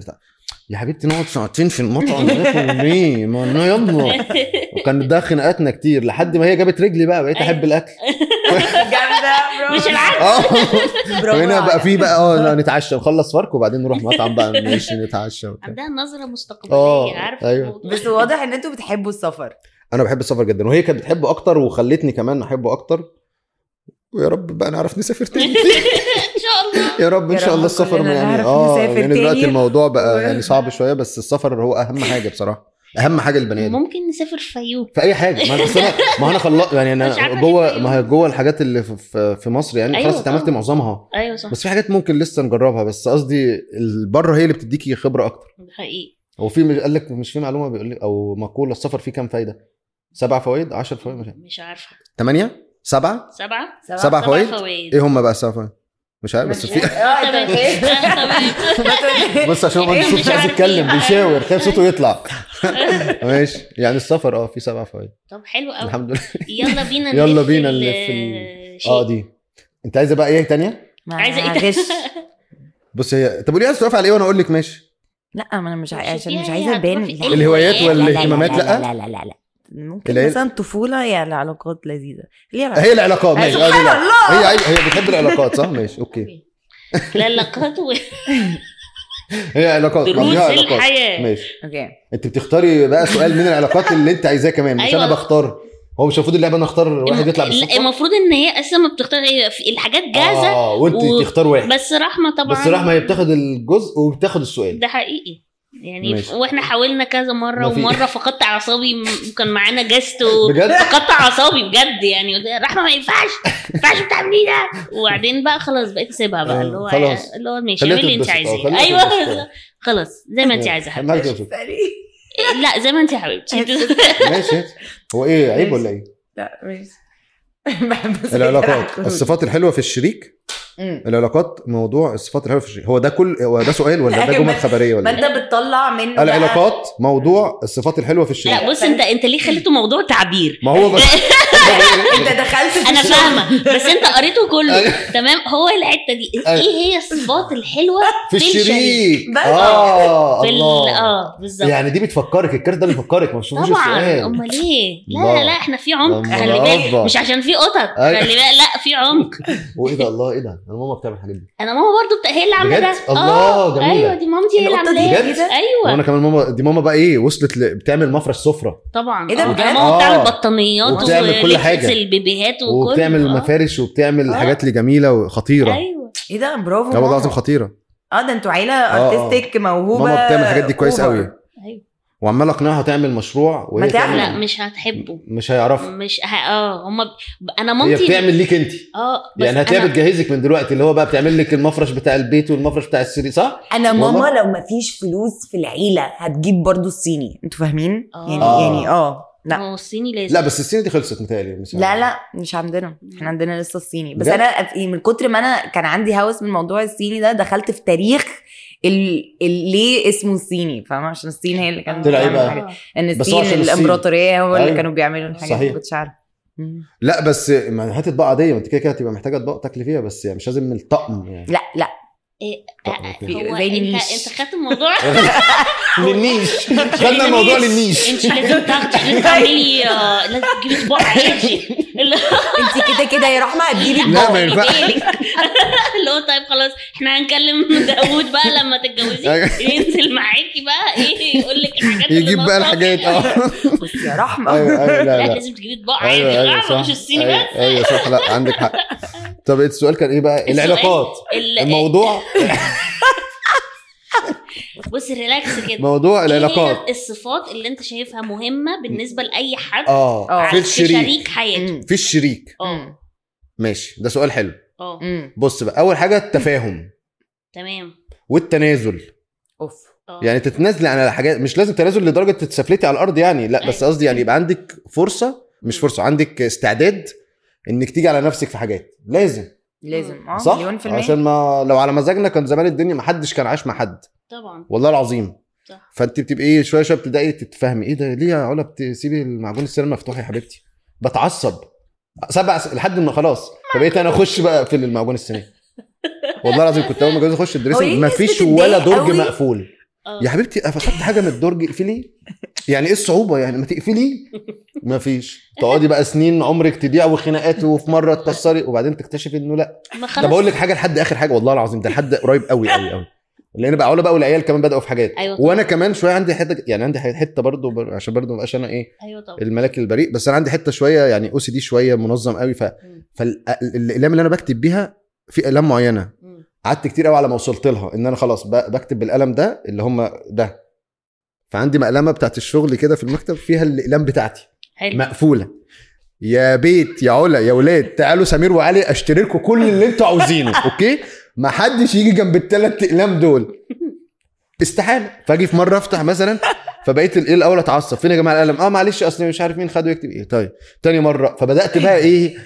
يا حبيبتي نقعد ساعتين في المطعم ناكل *laughs* ليه؟ ما يلا. *laughs* وكان ده خناقاتنا كتير لحد ما هي جابت رجلي بقى بقيت أحب الأكل. *laughs* برافو. مش العكس. آه. هنا بقى عليك. في بقى آه لا، نتعشى. نخلص فرق وبعدين نروح مطعم بقى ماشي نتعشى عندها نظرة مستقبلية آه، عارفة أيوة. بس واضح إن أنتوا بتحبوا السفر. أنا بحب السفر جدا وهي كانت بتحبه أكتر وخلتني كمان أحبه أكتر. ويا رب بقى نعرف نسافر تاني. *laughs* إن شاء الله. يا رب إن شاء الله السفر يعني آه يعني دلوقتي. الموضوع بقى يعني صعب *laughs* شوية بس السفر هو أهم حاجة بصراحة. أهم حاجة للبني آدم. ممكن نسافر فيوم. في أي حاجة. ما أنا أنا- ما أنا خلص يعني أنا *laughs* جوه. ما هي جوه الحاجات اللي في- في في مصر يعني. أيوة خلاص أنت عملت طبعا. معظمها. أيوه صح. بس في حاجات ممكن لسه نجربها بس قصدي بره هي اللي بتديكي خبرة أكتر. حقيقي. هو في قال لك مش في معلومة بيقول لك أو مقولة السفر فيه كام فايدة؟ سبع فوائد؟ 10 فوائد؟ مش عارف. مش عارفة. ثمانيه سبعة؟ سبعة؟ سبع فوائد؟ فوائد. إيه هم بقى السبع فوائد؟ مش عارف بس في آه. آه،. ما *laughs* *laughs* بص عشان هو إيه، *laughs* صوت مش عايز يتكلم إيه. بيشاور خايف صوته يطلع ماشي يعني السفر آه في سبع فوائد طب حلو قوي الحمد لله يلا بينا يلا بينا شيء. آه دي انت عايزة بقى إيه تانية؟ ما عايزة إيه. بص هي طب قولي عايز توافق على إيه وأنا أقول لك ماشي لا ما أنا مش عشان مش عايزة ابان لا، الهوايات لا، لا، لا، والاهتمامات لا لأ؟ لا لا لا لا ممكن اللي هي- مثلا طفولة يا العلاقات لذيذة. هي العلاقات ماشي آه، دي سبحان لا. الله. هي هي بتحب العلاقات صح؟ ماشي okay. لا لقات و- هي علاقات دروس الحياة. ماشي. okay. أنت بتختاري بقى سؤال من العلاقات اللي أنت عايزاه كمان مش أيوة. أنا بختار. هو مش المفروض اللعبة أنا أختار واحد يطلع بالصدفة؟ المفروض إن هي أساسا ما بتختار هي في الحاجات جاهزة آه وأنت و- تختار واحد. بس رحمة طبعا. بس رحمة هي بتاخد الجزء وبتاخد السؤال. ده حقيقي. يعني ماشي. وإحنا حاولنا كذا مرة ومرة فقدت أعصابي وكان معانا guest و... بجد؟ فقدت أعصابي بجد يعني. قلت لها، رحمة ما ينفعش ما ينفعش بتعملي ده. وبعدين بقى خلاص بقيت اسيبها بقى. آه، اللي هو خلاص. اللي هو ماشي اعملي اللي انت آه، عايزاه. أيوه. خلاص زي ما انت عايزة أهم حاجة حبيبتي. لا زي ما انت يا حبيبتي. *laughs* ماشي. هو إيه عيب ولا إيه؟ لا ماشي. *laughs* العلاقات. *laughs* الصفات الحلوة في الشريك؟ مم. العلاقات موضوع الصفات الحلوة في الشريك هو ده كل هو ده سؤال ولا ده *laughs* جمل ما- خبريه ما ولا انت إيه؟ بتطلع منه بقى- العلاقات موضوع الصفات الحلوة في الشريك لا بص انت انت ليه خليته موضوع تعبير ما هو *laughs* بس *laughs* انت دخلت في أنا. فاهمه بس انت قريته كله أيوة. تمام هو الحته دي. إيه هي الصفات الحلوة في الشريك بس. آه في آه بالظبط يعني دي بتفكرك الكارت ده بيفكرك ما تشوفوش طبعا أمال إيه لا. لا إحنا في عمق خلي بالك. مش عشان في قطط أيوة. خلي بالك لا في عمق *laughs* وإيه ده الله إيه ده أنا ماما بتعمل الحاجات دي أنا ماما برضو. هي اللي عاملة؟ ده الله، آه، جميلة. أيوه دي مامتي هي اللي عاملاها بجد؟ أيوه وأنا كمان ماما دي ماما بقى إيه وصلت ل... بتعمل مفرش سفرة طبعا إيه ده آه،؟ ماما آه. بتعمل بطانيات وبتعمل كل ولبس حاجة. البيبيهات وكل وبتعمل آه. مفارش وبتعمل آه. حاجات اللي جميله وخطيرة أيوه إيه ده برافو والله ماما. العظيم خطيرة آه ده أنتوا عيلة آه، آه. artistic موهوبة ماما بتعمل الحاجات دي كويس. قوي أيوه وعمال أقنعها تعمل مشروع وهي ما تعمل. لا مش هتحبه مش هيعرفها مش ه... آه هم أنا هي مامتي بتعمل ليك أنت آه يعني هتلاقيها أنا... بتجهزك من دلوقتي اللي هو بقى بتعمل لك المفرش بتاع البيت والمفرش بتاع السرير صح؟ أنا والله. ماما لو ما فيش فلوس في العيلة هتجيب برضو الصيني أنتوا فاهمين آه. يعني آه. يعني آه لا هو الصيني لازم لا بس السنة دي خلصت متهيألي لا لا مش عندنا إحنا عندنا لسه الصيني بس؟ أنا في- من كتر ما أنا كان عندي هوس من موضوع الصيني ده دخلت في تاريخ ال... ال... ليه اسمه الصيني فاهمة عشان الصين هي اللي كانت طلع بتعمل بقى؟ الحاجات. إن الصين. الإمبراطورية هو اللي أيوة. كانوا بيعملوا الحاجات صحيح. دي كنتش عارفه. لا بس ما هات اطباق عادية ما أنت كده كده هتبقى محتاجة اطباق تاكلي فيها بس يعني مش لازم الطقم يعني لا لا إيه، آه،. هو زي أنت النيش. انت خدت الموضوع؟ *laughs* للنيش. خدنا الموضوع للنيش. انت لازم تاخدي *laughs* تعملي آه، لازم تجيبي طباق عادي. *laughs* انت كده كده يا رحمة هتجيبي لا،. ما ينفعش. اللي هو طيب خلاص إحنا هنكلم داوود بقى لما تتجوزي. أيوة. ينزل معاكي بقى إيه يقول لك الحاجات اللي يجيب بقى. الحاجات. آه. بس يا رحمة. أيوه أيوه لا لا. لا لازم تجيبي طباق عادي أيوه يا أيوه جماعة مش الصيني بس. أيوه صح. لا عندك حق. طب السؤال كان إيه بقى؟ العلاقات. ال- الموضوع *laughs* بص ريلاكس كده. موضوع إيه العلاقات. هي الصفات اللي أنت شايفها مهمة بالنسبة لأي حد آه آه. في في الشريك. شريك حياته. في الشريك. آه. ماشي ده سؤال حلو. آه. بص بقى أول حاجة التفاهم. تمام. والتنازل. أوف. آه. يعني تتنازلي عن حاجات مش لازم تنازل لدرجة تتسفلتي على الأرض يعني لا بس أيوة. قصدي يعني يبقى عندك فرصة مش. فرصة عندك استعداد إنك تيجي على نفسك في حاجات. لازم. لازم. آه صح؟ مليون في المية. عشان ما لو على مزاجنا كان زمان الدنيا ما حدش كان عايش مع حد. طبعا. والله العظيم. صح. فانت بتبقي إيه شوية شوية بتبدأي تتفهمي. إيه ده ليه يا علا بتسيبي المعجون السينما مفتوح يا حبيبتي؟ بتعصب. سبع س... لحد ما خلاص. فبقيت أنا أخش بقى في المعجون السينما. والله العظيم كنت أول ما أتجوز أخش ال dressing. ليه ما الناس فيش بتتضايق ولا درج؟ مقفول. آه. يا حبيبتي فقدت حاجة من الدرج اقفليه يعني إيه الصعوبة؟ يعني ما تقفليه ما فيش. تقعدي بقى سنين عمرك تضيع وخناقات وفي مرة تكسري وبعدين تكتشفي إنه لأ. ما ده بقول لك حاجة لحد آخر حاجة. والله العظيم ده لحد قريب قوي قوي قوي لأن بقى علا بقى والعيال كمان بدأوا في حاجات. أيوة وأنا كمان شوية عندي حتة يعني عندي حتة برضو بر... عشان برضو ما بقاش أنا إيه أيوه طبعا. الملاك البريء. بس أنا عندي حتة شوية يعني OCD شوية منظم قوي ف... فالاقلام اللي أنا بكتب بيها في اقلام معينة. قعدت كتير قوي على ما وصلت لها إن أنا خلاص. بكتب بالقلم ده اللي هم ده. فعندي مقلمة بتاعت الشغل كده في المكتب فيها الإقلام بتاعتي. حلو. مقفولة. يا بيت يا علا يا ولاد تعالوا سمير وعلي اشتري لكم كل اللي أنتوا عاوزينه *laughs* أوكي؟ ما حدش يجي جنب الثلاث إقلام دول. استحالة. فأجي في مرة أفتح مثلا فبقيت الايه الأول أتعصب؟ فين يا جماعة القلم؟ آه معلش أصل مش عارف مين خده يكتب إيه. طيب تاني مرة فبدأت بقى إيه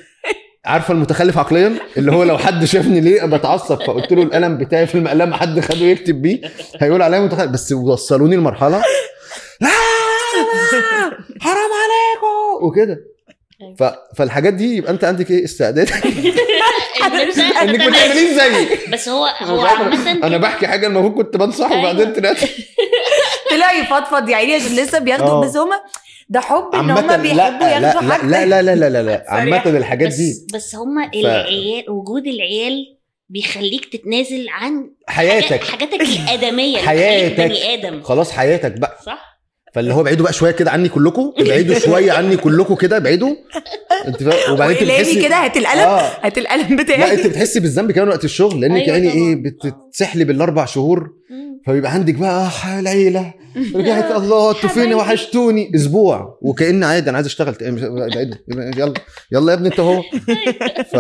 عارفه المتخلف عقليا؟ اللي هو لو حد شافني ليه بتعصب فقلت له القلم بتاعي في المقلمة حد خده يكتب بيه هيقول عليا متخلف. بس وصلوني لمرحلة لا حرام عليكم! وكده. ف... فالحاجات دي يبقى أنت عندك إيه؟ استعداد. *laughs* انك ما تعمليش زيي. بس هو هو عامة أنا. بحكي حاجة المفروض كنت بنصح وبعدين أيوة. طلعت. *laughs* طلع يفضفض يا عيني عشان لسه بياخدوا آه. بس هما ده حب إن هما بيحبوا لا لا ياخدوا لا حاجة لا لا لا لا لا, لا. عامة. الحاجات بس دي بس هما العيال وجود العيال بيخليك تتنازل عن حياتك حاجاتك الآدمية حياتك. بني آدم خلاص حياتك بقى صح؟ فاللي هو بعيدوا بقى شوية كده عني كلكم ابعدوا *laughs* شوية عني كلكم كده ابعدوا انت فاهم *laughs* وبعدين انت بتحسي كده هات القلم هات القلم لا بتاعي انت بتحسي بالذنب كمان وقت الشغل لانك أيوة يعني إيه طبعاً. بتتسحلي بالأربع شهور مم. فبيبقى عندك بقى آه العيلة. *laughs* رجعت الله فين. وحشتوني. أسبوع. وكان عادي أنا عايز أشتغل. يلا. يلا يا ابني أنت أهو. ف...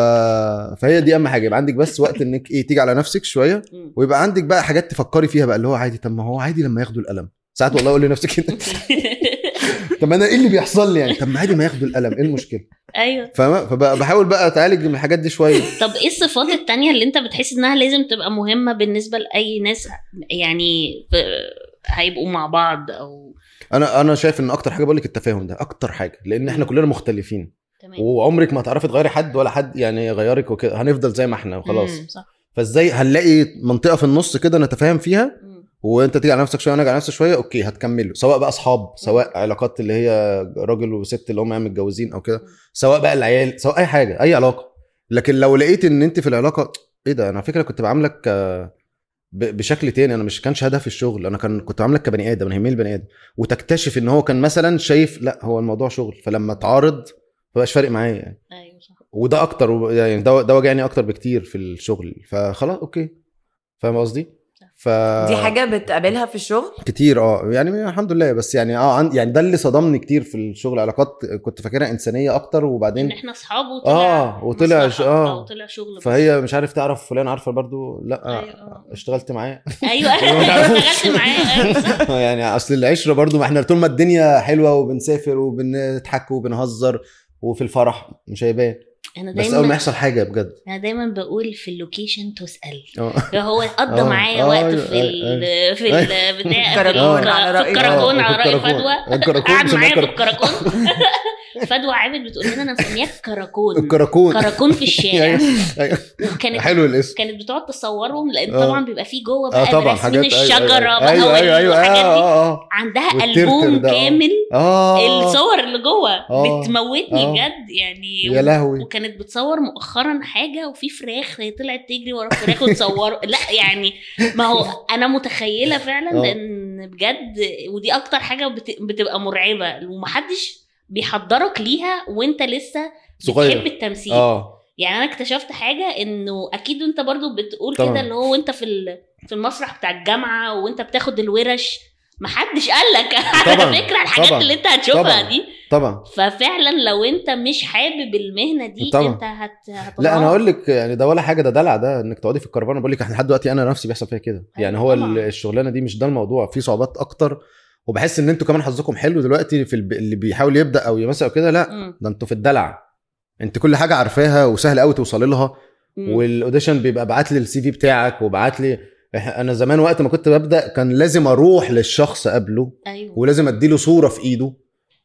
فهي دي أهم حاجة. يبقى عندك بس وقت إنك إيه تيجي على نفسك شوية. ويبقى عندك بقى حاجات تفكري فيها بقى اللي هو عادي طب ما هو عادي لما ياخدوا القلم. ساعات والله أقول لنفسي كده. *laughs* طب أنا إيه اللي بيحصل لي يعني؟ طب ما عادي ما ياخدوا القلم إيه المشكلة؟ أيوه. فبحاول بقى أتعالج من الحاجات دي شوية. طب إيه الصفات التانية اللي أنت بتحس إنها لازم تبقى مهمة بالنسبة لأي ناس يعني هيبقوا مع بعض أو أنا أنا شايف إن أكتر حاجة بقول لك التفاهم ده أكتر حاجة لأن إحنا كلنا مختلفين. تمام. وعمرك ما هتعرفي تغيري حد ولا حد يعني يغيرك وكده هنفضل زي ما إحنا وخلاص. صح. فإزاي هنلاقي منطقة في النص كده نتفاهم فيها؟ مم. وانت تيجي على نفسك شوية وأنا على نفسي شوية أوكي هتكملوا سواء بقى أصحاب سواء علاقات اللي هي راجل وست اللي هم يعني متجوزين أو كده سواء بقى العيال سواء أي حاجة أي علاقة. لكن لو لقيت إن أنت في العلاقة إيه ده؟ أنا على فكرة كنت بعاملك آه، بشكل تاني. أنا مش كانش هدف الشغل. أنا كان كنت بعاملك كبني آدم. أنا يهمني البني آدم. وتكتشف إن هو كان مثلا شايف لأ هو الموضوع شغل. فلما اتعارض مبقاش فارق معايا يعني. أيوه صح. وده أكتر يعني ده ده وجعني أكتر بكتير في الشغل. فخلاص أوكي. فاهم قصدي؟ ف دي حاجة بتقابلها في الشغل كتير آه يعني الحمد لله بس يعني آه عن يعني ده اللي صدمني كتير في الشغل علاقات كنت فاكرها إنسانية أكتر إن وبعدين إحنا أصحاب وطلع آه وطلع ش- آه أو طلع شغل بس. فهي مش عارف تعرف فلان عارفة برضو لأ أيوة، آه. اشتغلت معاه أيوه. *laughs* اشتغلت معاه أيوة،. *laughs* يعني أصل العشرة برضو ما إحنا طول ما الدنيا حلوة وبنسافر وبنضحك وبنهزر وفي الفرح مش هيبان أنا بس أول ما دايما يحصل حاجة بجد. أنا دايما بقول في اللوكيشن تسأل. آه. هو قضى آه، معايا آه، وقت في ال في ال بتاع في الكراكون الك- على رأي- الكراكون آه، على رأي الكراكون. فدوى قعد معايا في كراكون. الكراكون. *laughs* فدوى عابد بتقول لنا أنا مسمياك كراكون. الكراكون. كراكون في الشارع. *laughs* أيوة، أيوة. وكانت حلو الاسم. كانت بتقعد تصورهم لأن آه. طبعا بيبقى فيه جوه آه بقى طبعا حاجات الشجره أيوه بقى أيوه أيوه, آه، آه. عندها ألبوم آه. كامل. الصور اللي جوه. آه. بتموتني آه. بجد يعني يا لهوي وكانت بتصور مؤخرا حاجة وفي فراخ هي طلعت تجري ورا فراخ وتصور *laughs* لا يعني ما هو أنا متخيلة فعلا آه. لأن بجد ودي أكتر حاجة بت- بتبقى مرعبة ومحدش بيحضرك ليها وأنت لسه صغير. بتحب التمثيل آه يعني أنا اكتشفت حاجة إنه أكيد أنت برضو بتقول. كده اللي هو وأنت في في المسرح بتاع الجامعة وأنت بتاخد الورش محدش قال لك *laughs* على. فكرة الحاجات طبعاً. اللي انت هتشوفها طبعاً. دي طبعا ففعلا لو انت مش حابب المهنة دي طبعاً. انت هت. لا أنا أقول لك يعني ده ولا حاجة ده دلع ده انك تقعدي في الكرفان بقول لك إحنا لحد دلوقتي أنا نفسي بيحصل فيا كده يعني هو طبعاً. ال- الشغلانة دي مش ده الموضوع في صعوبات أكتر وبحس إن أنتوا كمان حظكم حلو دلوقتي في. اللي بيحاول يبدأ أو يمثل أو كده لا. ده أنتوا في الدلع انت كل حاجة عارفاها وسهل قوي توصلي لها. وال audition بيبقى بعت لي ال CV بتاعك وبعت لي أنا زمان وقت ما كنت ببدأ كان لازم أروح للشخص قبله أيوه ولازم أديله صورة في إيده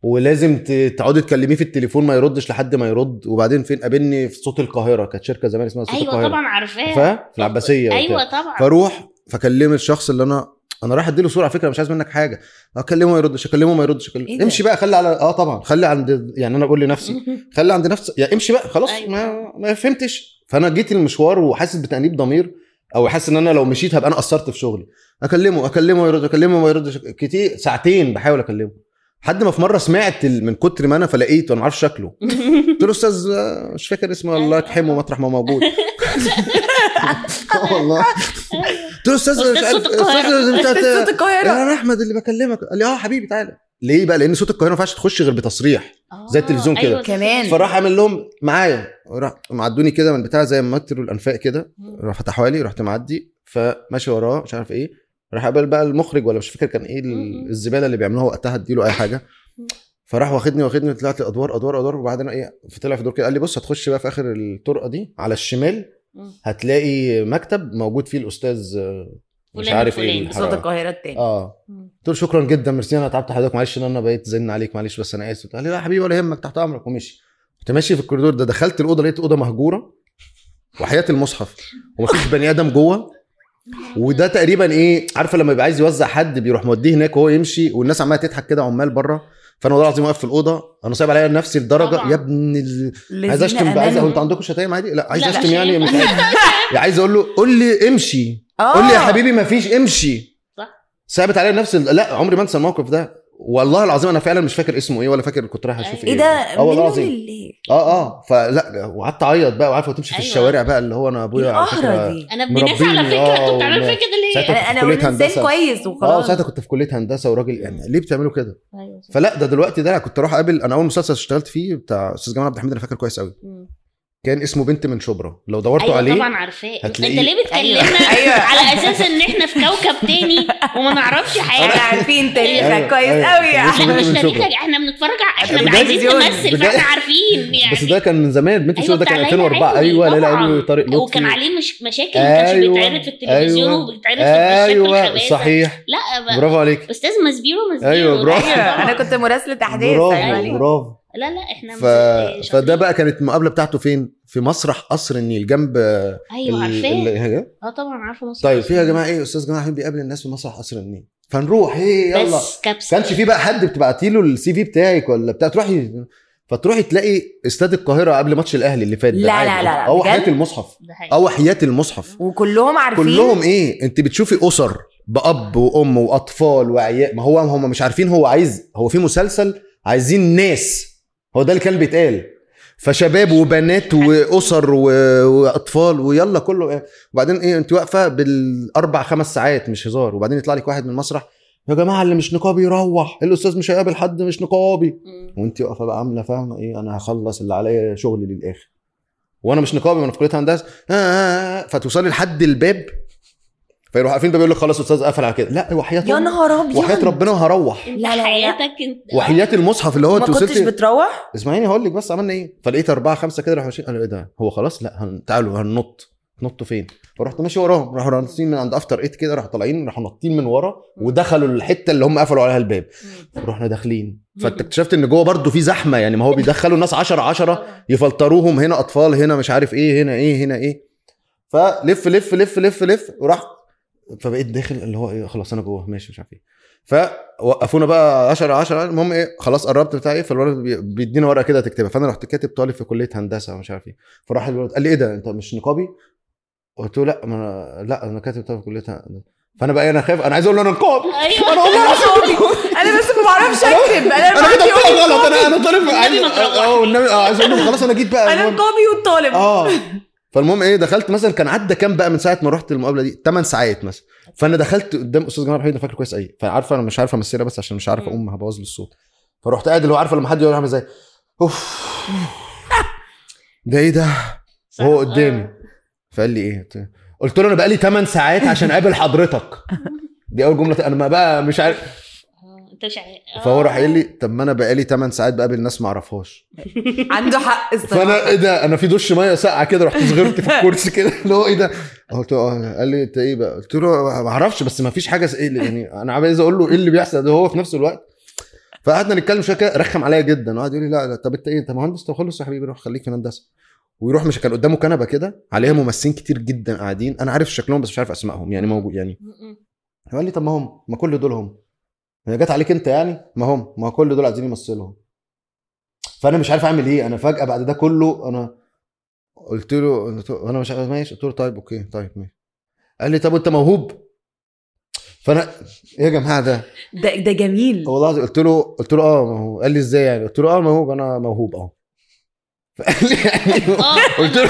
ولازم تقعدي تكلميه في التليفون ما يردش لحد ما يرد وبعدين فين قابلني في صوت القاهرة كانت شركة زمان اسمها صوت أيوه القاهرة طبعا عارفاها في العباسية أيوه وبتاع. طبعا فأروح فأكلم الشخص اللي أنا أنا رايح أديله صورة على فكرة مش عايز منك حاجة أكلمه ما يردش أكلمه ما يردش إيه أكلمه. ده؟ امشي بقى خلي على آه طبعا خلي عند يعني أنا بقول لنفسي *laughs* خلي عند نفسك يعني امشي بقى خلاص أيوة. ما ما فهمتش فأنا جيت المشوار وحاسس بتأنيب ضمير أو حاسس إن أنا لو مشيت هبقى أنا قصرت في شغلي. أكلمه أكلمه ما يرد أكلمه ما يردش. كتير ساعتين بحاول أكلمه. لحد ما في مرة سمعت من كتر ما أنا فلقيته أنا ما أعرفش شكله. قلت له أستاذ مش فاكر اسمه الله يرحمه مطرح ما موجود. *laughs* والله. قلت له أستاذ. أستاذ صوت القاهرة. أنا أحمد اللي بكلمك. قال لي آه حبيبي تعالى. ليه بقى لأن صوت القاهرة ما ينفعش تخش غير بتصريح زي التلفزيون كده. أيوة، كمان. فراح عامل لهم معايا راح معدوني كده من بتاع زي مترو الأنفاق كده راح فتحوا لي رحت معدي فماشي وراه مش عارف إيه راح قابل بقى المخرج ولا مش فاكر كان إيه ال- الزبالة اللي بيعملوها وقتها اديله أي حاجة فراح واخدني واخدني طلعت لي أدوار أدوار أدوار وبعدين إيه طلع في دور كده قال لي بص هتخش بقى في آخر الطرقة دي على الشمال. هتلاقي مكتب موجود فيه الأستاذ آه، مش عارف إيه. صوت. القاهرة التاني آه. قلت له شكرا جدا ميرسي أنا تعبت حضرتك معلش إن أنا بقيت زن عليك معلش بس أنا آسف قال لي لا يا حبيبي ولا يهمك تحت أمرك ومشي كنت ماشي في الكوريدور ده دخلت الأوضة لقيت أوضة مهجورة وحياة المصحف ومفيش بني آدم جوه وده تقريبا إيه عارفه لما يبقى عايز يوزع حد بيروح موديه هناك وهو يمشي والناس عمالة تضحك كده عمال بره فأنا والله العظيم واقف في الأوضة أنا صعب عليا نفسي لدرجة. يا ابن ال... عايز أشتم بقى عايز. هو أنتوا عندكم شتايم عادي لا عايز أشتم يعني. مش عايز عايز أقول له قول لي امشي آه. قول لي يا حبيبي ما فيش امشي صح. ثابت عليا نفس ال- لا عمري ما انسى الموقف ده والله العظيم أنا فعلا مش فاكر اسمه إيه ولا فاكر كنت رايح أشوف أيوة. إيه ده آه والله العظيم آه آه فلا وقعدت أعيط بقى وعارفه وتمشي في أيوة. الشوارع بقى اللي هو أنا أبويا على فكرة دي أنا ابن ناس على فكرة آه، أنتوا بتعملوا وما- فيا كده ليه؟ أنا كنت في انسان. كويس آه وخلاص ساعتها كنت في كلية هندسة وراجل يعني ليه بتعملوا كده أيوة. فلا ده دلوقتي ده كنت أروح أقابل أنا أول مسلسل اشتغلت فيه بتاع أستاذ جمال عبد الحميد أنا فاكر كويس قوي. كان اسمه بنت من شبرا لو دورتوا أيوه عليه طبعا عارفاه أنت ليه بتكلمنا *laughs* أيوة. على أساس إن إحنا في كوكب تاني وما نعرفش إحنا حاجة عارفين تاريخك أيوة، كويس أيوة. قوي إحنا بنت مش من تاريخك. إحنا بنتفرج إحنا؟ عايزين نمثل؟ فإحنا عارفين يعني بس ده كان من زمان بنت أيوة شبرا ده كان بتاع 2004 ليلى أيوه طبعاً. علوي وطارق لطفي وكان عليه مش مشاكل ما كانش أيوة، بيتعرض في التلفزيون أيوة. وبيتعرض في أيوه. صحيح لا برافو عليك أستاذ مسبيرو مسبيرو أيوة، برافو. أيوه أنا كنت مراسلة أحداث برافو أيوة. برافو لا لا إحنا ف... فده. بقى كانت المقابلة بتاعته فين؟ في مسرح قصر النيل جنب أيوه ال- عارفاه. ال- آه طبعا عارفة مصر طيب فيها يا جماعة إيه؟ أستاذ جمال حبيب بيقابل الناس في مسرح قصر النيل. فنروح إيه يلا. بس كانش في بقى حد بتبعتي له السي في بتاعك ولا بتاع؟ تروحي فتروحي تلاقي استاد القاهرة قبل ماتش الأهلي اللي فات ده لا،. لا، لا، لا، أو؟ حياه المصحف. أو حياه المصحف. وكلهم عارفين؟ كلهم إيه؟ أنت بتشوفي أسر بأب وأم وأطفال وعيال ما هو هم مش عارفين هو عايز هو في مسلسل عايزين ناس هو ده اللي كان بيتقال فشباب وبنات وأسر. وأطفال ويلا كله. وبعدين إيه أنت واقفة بالأربع خمس ساعات مش هزار وبعدين يطلع لك واحد من المسرح يا جماعة اللي مش نقابي يروح الأستاذ مش هيقابل حد مش نقابي. وأنت واقفة بقى عاملة فاهمة إيه أنا هخلص اللي عليا شغلي للآخر وأنا مش نقابي وأنا في كلية هندسة آه آه آه. فتوصلي لحد الباب فيروح قافلين الباب يقول لك خلاص أستاذ قفل على كده. لا وحياة يا نهار أبيض. وحياة ربنا وهروح لا، لا،. حياتك انت. وحياة المصحف اللي هو ما كنتش وصلتي بتروح؟ اسمعيني هقول لك بس عملنا إيه؟ فلقيت أربعة خمسة كده راحوا ماشيين. قالوا إيه ده؟ هو خلاص؟ لا هن... تعالوا هننط. تنطوا فين؟ فرحت ماشي وراهم. راحوا ناطين من عند أفتر إيت كده راحوا طالعين راحوا ناطين من ورا ودخلوا الحتة اللي هم قفلوا عليها الباب. رحنا داخلين. فانت اكتشفت إن جوه برضه في زحمة يعني ما هو بيدخلوا الناس 10 10 *laughs* يفلتروهم هنا أطفال هنا مش عارف إيه هنا إيه هنا إيه. فلف لف لف لف لف وراح فبقيت داخل اللي هو إيه خلاص أنا جوه ماشي مش عارف إيه. فوقفونا بقى 10 10 المهم إيه خلاص قربت بتاع إيه فالولد بي- بيدينا ورقة كده تكتبها. فأنا رحت كاتب طالب في كلية هندسة ومش عارف إيه. فراح الولد قال لي إيه ده أنت مش نقابي؟ قلت له لا ما أنا لا أنا كاتب طالب في كلية هندسة. فأنا بقى أنا خايف أنا عايز أقول له أنا نقابي. أيوه. أنا والله أنا بس ما بعرفش أكتب. أنا أنا يقول غلط. أنا أنا طالب. آه والنبي عايز أقول له خلاص أنا جيت بقى. أنا. نقابي والطالب. آه. فالمهم إيه دخلت مثلا كان عدى كام بقى من ساعة ما رحت المقابلة دي؟ 8 ساعات مثلا. فأنا دخلت قدام أستاذ جمال حميد أنا فاكره كويس قوي فعارفة أنا مش عارف امثلها بس عشان مش عارف. أقوم هبوظ له الصوت. فرحت قاعد اللي هو عارفة لما حد يقول عامل إزاي؟ أوف. ده إيه ده. هو قدامي. آه. فقال لي إيه؟ قلت- له أنا بقالي 8 ساعات عشان أقابل حضرتك. دي أول جملة. أنا ما بقى مش عارف. انت مش عارف فهو راح قايل لي طب ما أنا بقالي 8 ساعات بقابل ناس ما أعرفهاش. عنده حق الصراحه فأنا إيه ده؟ أنا في دش مية ساقعة كده رحت صغرت في *laughs* الكرسي كده. اللي هو إيه ده؟ قلت له آه. قال لي أنت إيه بقى؟ قلت له ما أعرفش بس ما فيش حاجة إيه يعني أنا عايز أقول له إيه اللي بيحصل ده هو في نفس الوقت. فقعدنا نتكلم شوية كده رخم عليا جدا. وقعد يقول لي لا لا. طب أنت إيه؟ انت مهندس طب خلص يا حبيبي روح خليك في الهندسة. ويروح مش كان قدامه كنبة كده عليها ممثلين كتير جدا قاعدين. أنا عارف شكلهم بس مش عارف أسمائهم يعني موجود يعني. قال لي طب ما هم ما كل دول هم. هي جت عليك انت يعني؟ ما هم ما كل دول عايزين يمثلوا. فأنا مش عارف أعمل إيه. أنا فجأة بعد ده كله أنا قلت له أنا مش عارف ماشي. قلت له طيب أوكي طيب ماشي. قال لي طب أنت موهوب. فأنا إيه يا جماعة ده؟ ده ده جميل. والله قلت له قلت له آه موهوب. قال لي إزاي يعني؟ قلت له آه موهوب. أنا موهوب آه. *laughs* فقال لي يعني *laughs* آه. قلت له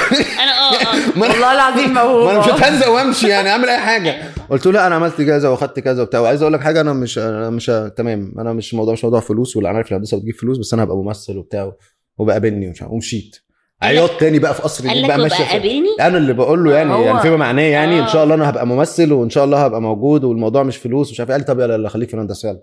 والله العظيم موهوب ما أنا مش هتهزق وامشي يعني اعمل اي حاجة. قلت له لا أنا عملت كذا واخدت كذا وبتاع. وعايز أقول لك حاجة أنا مش أنا مش تمام. أنا مش موضوع مش موضوع فلوس ولا أنا عارف الهندسة بتجيب فلوس بس أنا هبقى ممثل وبتاع وبقابلني ومش ومشيت. عياط تاني بقى في قصر قال النيل بقى قابلني أنا اللي بقول له يعني يعني فيما معناه يعني إن آه. شاء الله أنا هبقى ممثل وإن شاء الله هبقى موجود والموضوع مش فلوس ومش عارف إيه. قال لي طب يلا يلا خليك في الهندسة يلا.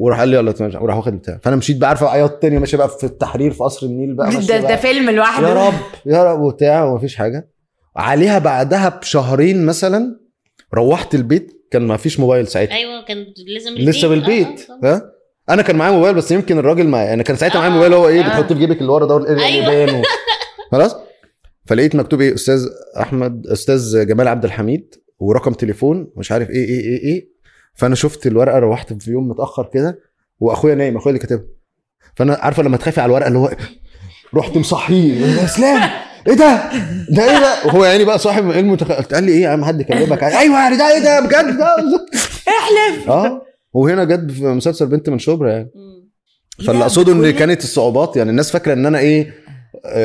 وراح قال لي يلا تمام. وراح واخد بتاع فأنا مشيت بقى عارفة عياط تاني ماشي بقى في التحرير في قصر النيل بقى ده ده. فيلم لوحده يا رب يا رب وبتاع ومفيش حاجة عليها بعدها بشهرين مثلا روحت البيت كان ما فيش موبايل ساعتها أيوه كان لازم البيت. لسه آه، بالبيت آه، طبعاً. ها أنا كان معايا موبايل بس يمكن الراجل معايا أنا كان ساعتها معايا آه. موبايل هو إيه آه. بتحط في جيبك اللي ورا ده والإيه أيوة. يبان. *laughs* خلاص فلقيت مكتوب إيه أستاذ أحمد أستاذ جمال عبد الحميد ورقم تليفون مش عارف إيه إيه إيه إيه فأنا شفت الورقة روحت في يوم متأخر كده وأخويا نايم أخويا اللي كاتبها. فأنا عارفة لما تخافي على الورقة اللي هو رحت مصحيه. يا اسلام إيه ده؟ ده إيه ده؟ وهو يعني بقى صاحب متخ... قال لي إيه يا عم؟ حد كلمك؟ أيوه يعني ده إيه ده؟ بجد؟ ده احلف! آه. وهنا جد في مسلسل بنت من شبرا يعني. فاللي أقصده إن كانت الصعوبات يعني الناس فاكرة إن أنا إيه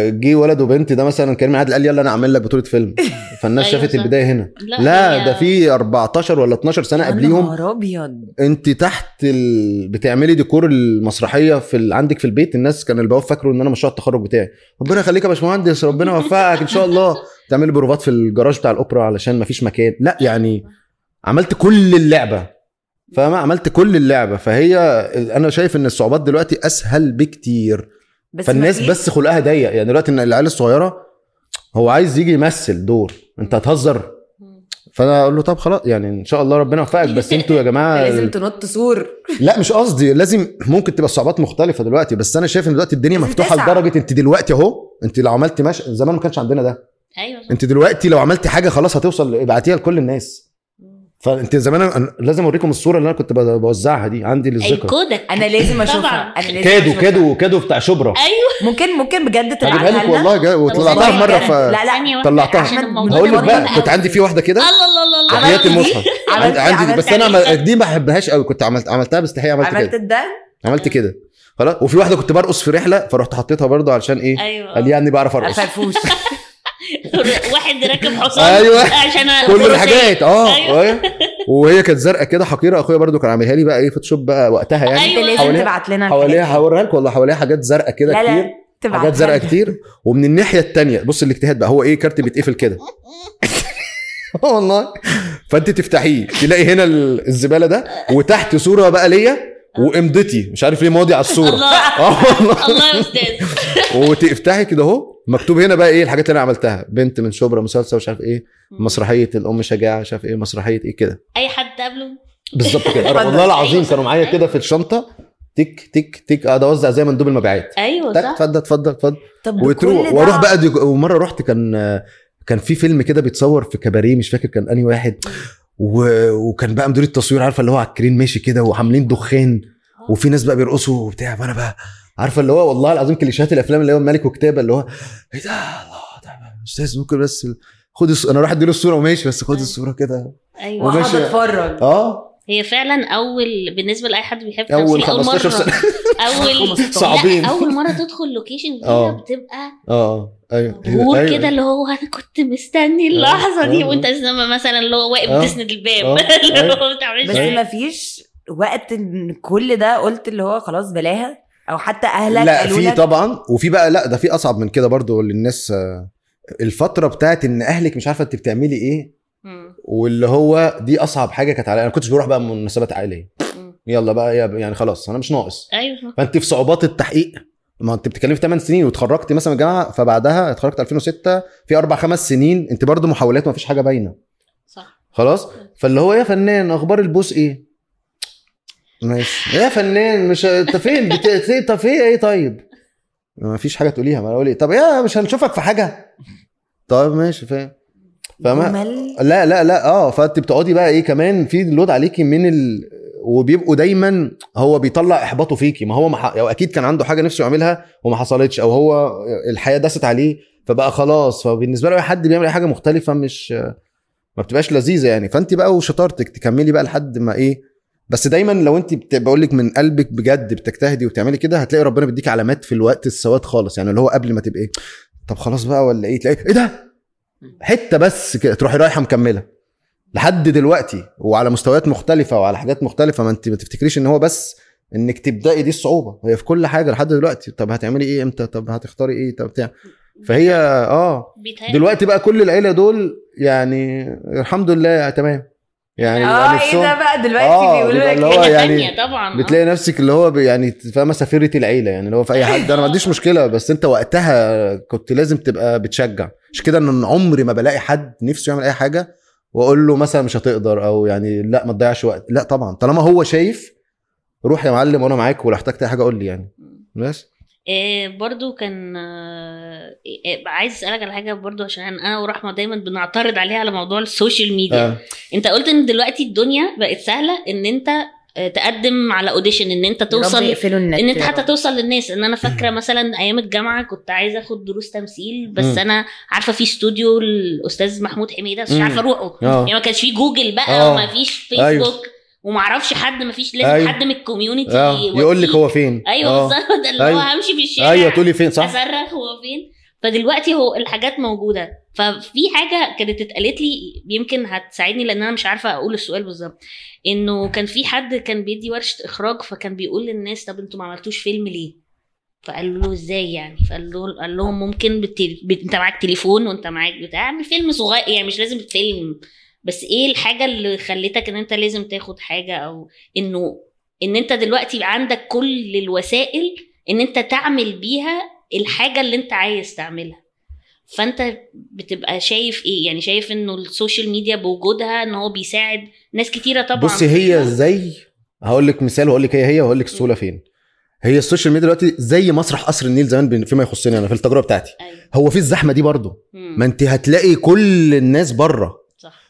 جه ولد وبنت ده مثلا كريم عادل قال يلا أنا أعمل لك بطولة فيلم. *laughs* فالناس أيوة شافت. البداية هنا. لا, لا ده في 14 ولا 12 سنة قبليهم أبيض. أنت تحت ال... بتعملي ديكور المسرحية في ال... عندك في البيت الناس كان البواب فاكروا إن أنا مشروع التخرج بتاعي. ربنا يخليك يا باشمهندس ربنا يوفقك إن شاء الله. *laughs* تعملي بروفات في الجراج بتاع الأوبرا علشان مفيش مكان. لا يعني عملت كل اللعبة. فاهمة؟ عملت كل اللعبة. فهي أنا شايف إن الصعوبات دلوقتي أسهل بكتير. بس فالناس مفيش- بس خلقها ضيق يعني دلوقتي إن العيال الصغيرة هو عايز يجي يمثل دور أنت هتهزر. فأنا أقول له طب خلاص يعني إن شاء الله ربنا يوفقك بس *laughs* أنتوا يا جماعة لازم تنط سور لا مش قصدي لازم ممكن تبقى الصعوبات مختلفة دلوقتي بس أنا شايف إن دلوقتي الدنيا مفتوحة. لدرجة أنت دلوقتي أهو أنت لو عملتي مش زمان ما كانش عندنا ده أيوه. أنت دلوقتي لو عملتي حاجة خلاص هتوصل ابعتيها لكل الناس. فانت زمان أنا لازم اوريكم الصورة اللي أنا كنت بوزعها دي عندي للذكر. الكودك أنا لازم أشوفها. طبعاً. أنا لازم كده أشوفها. كادو كادو بتاع شبرا. أيوه. ممكن ممكن بجد تبعتها لك والله جا... وطلعتها مرة. ف لا لا. طلعتها. هقول لك بقى كنت. عندي في واحدة كده؟ الله الله الله الله؟ المصحف عملت- عندي عملت بس أنا دي؟ ما بحبهاش قوي كنت عملت عملتها باستحياء عملت عملت كده. ده عملت كده. خلاص. وفي واحدة كنت برقص في رحلة فرحت حطيتها برضو علشان إيه؟ أيوه. قال يعني بعرف أرقص. *laughs* *laughs* واحد راكب حصان أيوة. عشان كل الحاجات. آه. أيوة. *laughs* وهي كانت زرقاء كده حقيرة. أخويا برضو كان عاملها لي بقى إيه فوتوشوب بقى وقتها يعني. لازم حواليها- تبعت لنا حواليها. هوريها لك والله حواليها حاجات زرقاء كده لا كتير. تبعت حاجات زرقاء كتير. ومن الناحية التانية بص الاجتهاد بقى هو إيه كارت بيتقفل كده. *laughs* والله. فأنت تفتحيه تلاقي هنا ال- الزبالة ده وتحت صورة بقى ليا وامضتي. مش عارف ليه ماضي على الصورة. الله. والله. الله يا أستاذ. وتفتحي كده اهو. مكتوب هنا بقى إيه الحاجات اللي أنا عملتها. بنت من شبرا مسلسل مش عارف إيه. مسرحية الأم شجاعة مش عارف إيه مسرحية إيه كده. أي حد قبله. بالظبط كده. *laughs* والله العظيم أيوة. كانوا معايا. كده في الشنطة. تك تك تك. قاعد اوزع زي مندوب المبيعات. أيوه صح. اتفضل اتفضل اتفضل. طب وتروح وأروح بقى دي ومرة رحت كان كان في فيلم كده بيتصور في كباريه مش فاكر كان أنهي واحد. و... وكان بقى مدير التصوير عارفة اللي هو على الكرين ماشي كده وعاملين دخان. وفي ناس بقى بيرقصوا وبتاع. وأنا بقى عارفه اللي هو والله العظيم كليشات الافلام اللي هو الملك وكتابه اللي هو إيه ده الله ده أستاذ ممكن بس خد الص... أنا راح أديله الصورة وماشي بس خد أيوة. الصورة كده أيوه وماشي. أتفرج آه هي فعلا أول بالنسبة لأي حد بيحب اول تمثيل أول 15 مرة سنة *laughs* أول 15. صعبين. أول مرة تدخل لوكيشن كده *laughs* آه. بتبقى آه أيوه ظهور أيوة. كده اللي هو أنا كنت مستني اللحظة دي آه. وأنت لما مثلا اللي هو واقف آه. بتسند الباب آه. *laughs* اللي أيوة. هو بس حاجة. ما فيش وقت إن كل ده قلت اللي هو خلاص بلاها أو حتى أهلك لا في طبعا وفي بقى لا ده في أصعب من كده برضو للناس آه، الفترة بتاعت إن أهلك مش عارفة انت بتعملي إيه مم. واللي هو دي أصعب حاجة كانت عليا. أنا كنتش بروح بقى مناسبات عائلية. يلا بقى يا- يعني خلاص أنا مش ناقص. أيوه. فانت في صعوبات التحقيق. ما انت بتتكلمي في 8 سنين واتخرجتي مثلا من الجامعة فبعدها اتخرجت 2006 في أربع خمس سنين انت برضو محاولات ما فيش حاجة باينة. صح. خلاص؟ فاللي هو يا فنان أخبار البوس إيه؟ ماشي. يا فنان مش انت فين؟ بت... طب في إيه طيب؟ ما فيش حاجة تقوليها ما أقول إيه. طب يا مش هنشوفك في حاجة؟ طيب ماشي فاهم. فاهمة؟ لا لا لا آه فانت بتقعدي بقى إيه كمان في لود عليكي من ال... وبيبقوا دايما هو بيطلع احباطه فيكي. ما هو ما ح... أو أكيد كان عنده حاجة نفسه يعملها وما حصلتش أو هو الحياة دست عليه فبقى خلاص. فبالنسبة له أي حد بيعمل أي حاجة مختلفة مش ما بتبقاش لذيذة يعني. فانت بقى وشطارتك تكملي بقى لحد ما إيه بس دايما لو انت بقول لك من قلبك بجد بتجتهدي وبتعملي كده هتلاقي ربنا بيديك علامات في الوقت السواد خالص. يعني اللي هو قبل ما تبقى إيه؟ طب خلاص بقى ولا إيه؟ تلاقي إيه ده؟ حتة بس كده تروحي رايحة مكملة. لحد دلوقتي وعلى مستويات مختلفة وعلى حاجات مختلفة ما انت ما تفتكريش إن هو بس إنك تبدأي دي الصعوبة. هي في كل حاجة لحد دلوقتي. طب هتعملي إيه إمتى؟ طب هتختاري إيه؟ طب بتاع. فهي آه. دلوقتي بقى كل العيلة دول يعني الحمد لله تمام. يعني آه إيه ده بقى؟ دلوقتي آه، بيقولوا لك هو إيه؟ *laughs* حاجة يعني تانية طبعا آه. بتلاقي نفسك اللي هو يعني فاهمة سفيره العيلة يعني اللي هو في أي حد. أنا ما عنديش مشكلة بس أنت وقتها كنت لازم تبقى بتشجع. مش كده إن عمري ما بلاقي حد نفسه يعمل أي حاجة وأقول له مثلا مش هتقدر أو يعني لأ ما تضيعش وقت. لأ طبعا طالما هو شايف روح يا معلم وأنا معاك ولو احتجت أي حاجة قول لي يعني. بس. إيه برضو كان آه، إيه عايز أسألك على حاجة برضو عشان أنا ورحمة دايما بنعترض عليها على موضوع ال social media آه. أنت قلت إن دلوقتي الدنيا بقت سهلة إن أنت آه، تقدم على audition إن أنت توصل إن أنت حتى. توصل للناس إن أنا فاكرة مثلا أيام الجامعة كنت عايزة أخد دروس تمثيل بس مم. أنا عارفة في استوديو الأستاذ محمود حميدة بس مش. عارفة أروحه يعني ما كانش في جوجل بقى آه. وما فيش فيسبوك أيوه. وما أعرفش حد ما فيش لازم أيوه. حد من ال community آه يقول لك هو فين. أيوه آه. بالظبط. ده اللي هو أيوه. همشي في الشارع أيوه تقولي فين صح؟ اصرخ هو فين. فدلوقتي هو الحاجات موجودة. ففي حاجة كانت اتقالت لي يمكن هتساعدني لأن أنا مش عارفة أقول السؤال بالظبط. إنه كان في حد كان بيدي ورشة إخراج فكان بيقول للناس طب أنتوا ما عملتوش فيلم ليه؟ فقالوا له إزاي يعني؟ فقال له قال لهم ممكن بالتل... بت... أنت معاك تليفون وأنت معاك بتاع اعمل فيلم صغير يعني مش لازم فيلم بس إيه الحاجة اللي خلتك ان انت لازم تاخد حاجة أو انه ان انت دلوقتي عندك كل الوسائل ان انت تعمل بيها الحاجة اللي انت عايز تعملها. فانت بتبقى شايف إيه؟ يعني شايف انه ال social media بوجودها ان هو بيساعد ناس كتيرة طبعا. بصي هي زي هقول لك مثال وهقول لك هي هي وهقول لك السهوله فين. هي ال social media دلوقتي زي مسرح قصر النيل زمان فيما يخصني أنا في التجربة بتاعتي. أيوة. هو في الزحمة دي برضه. ما انت هتلاقي كل الناس بره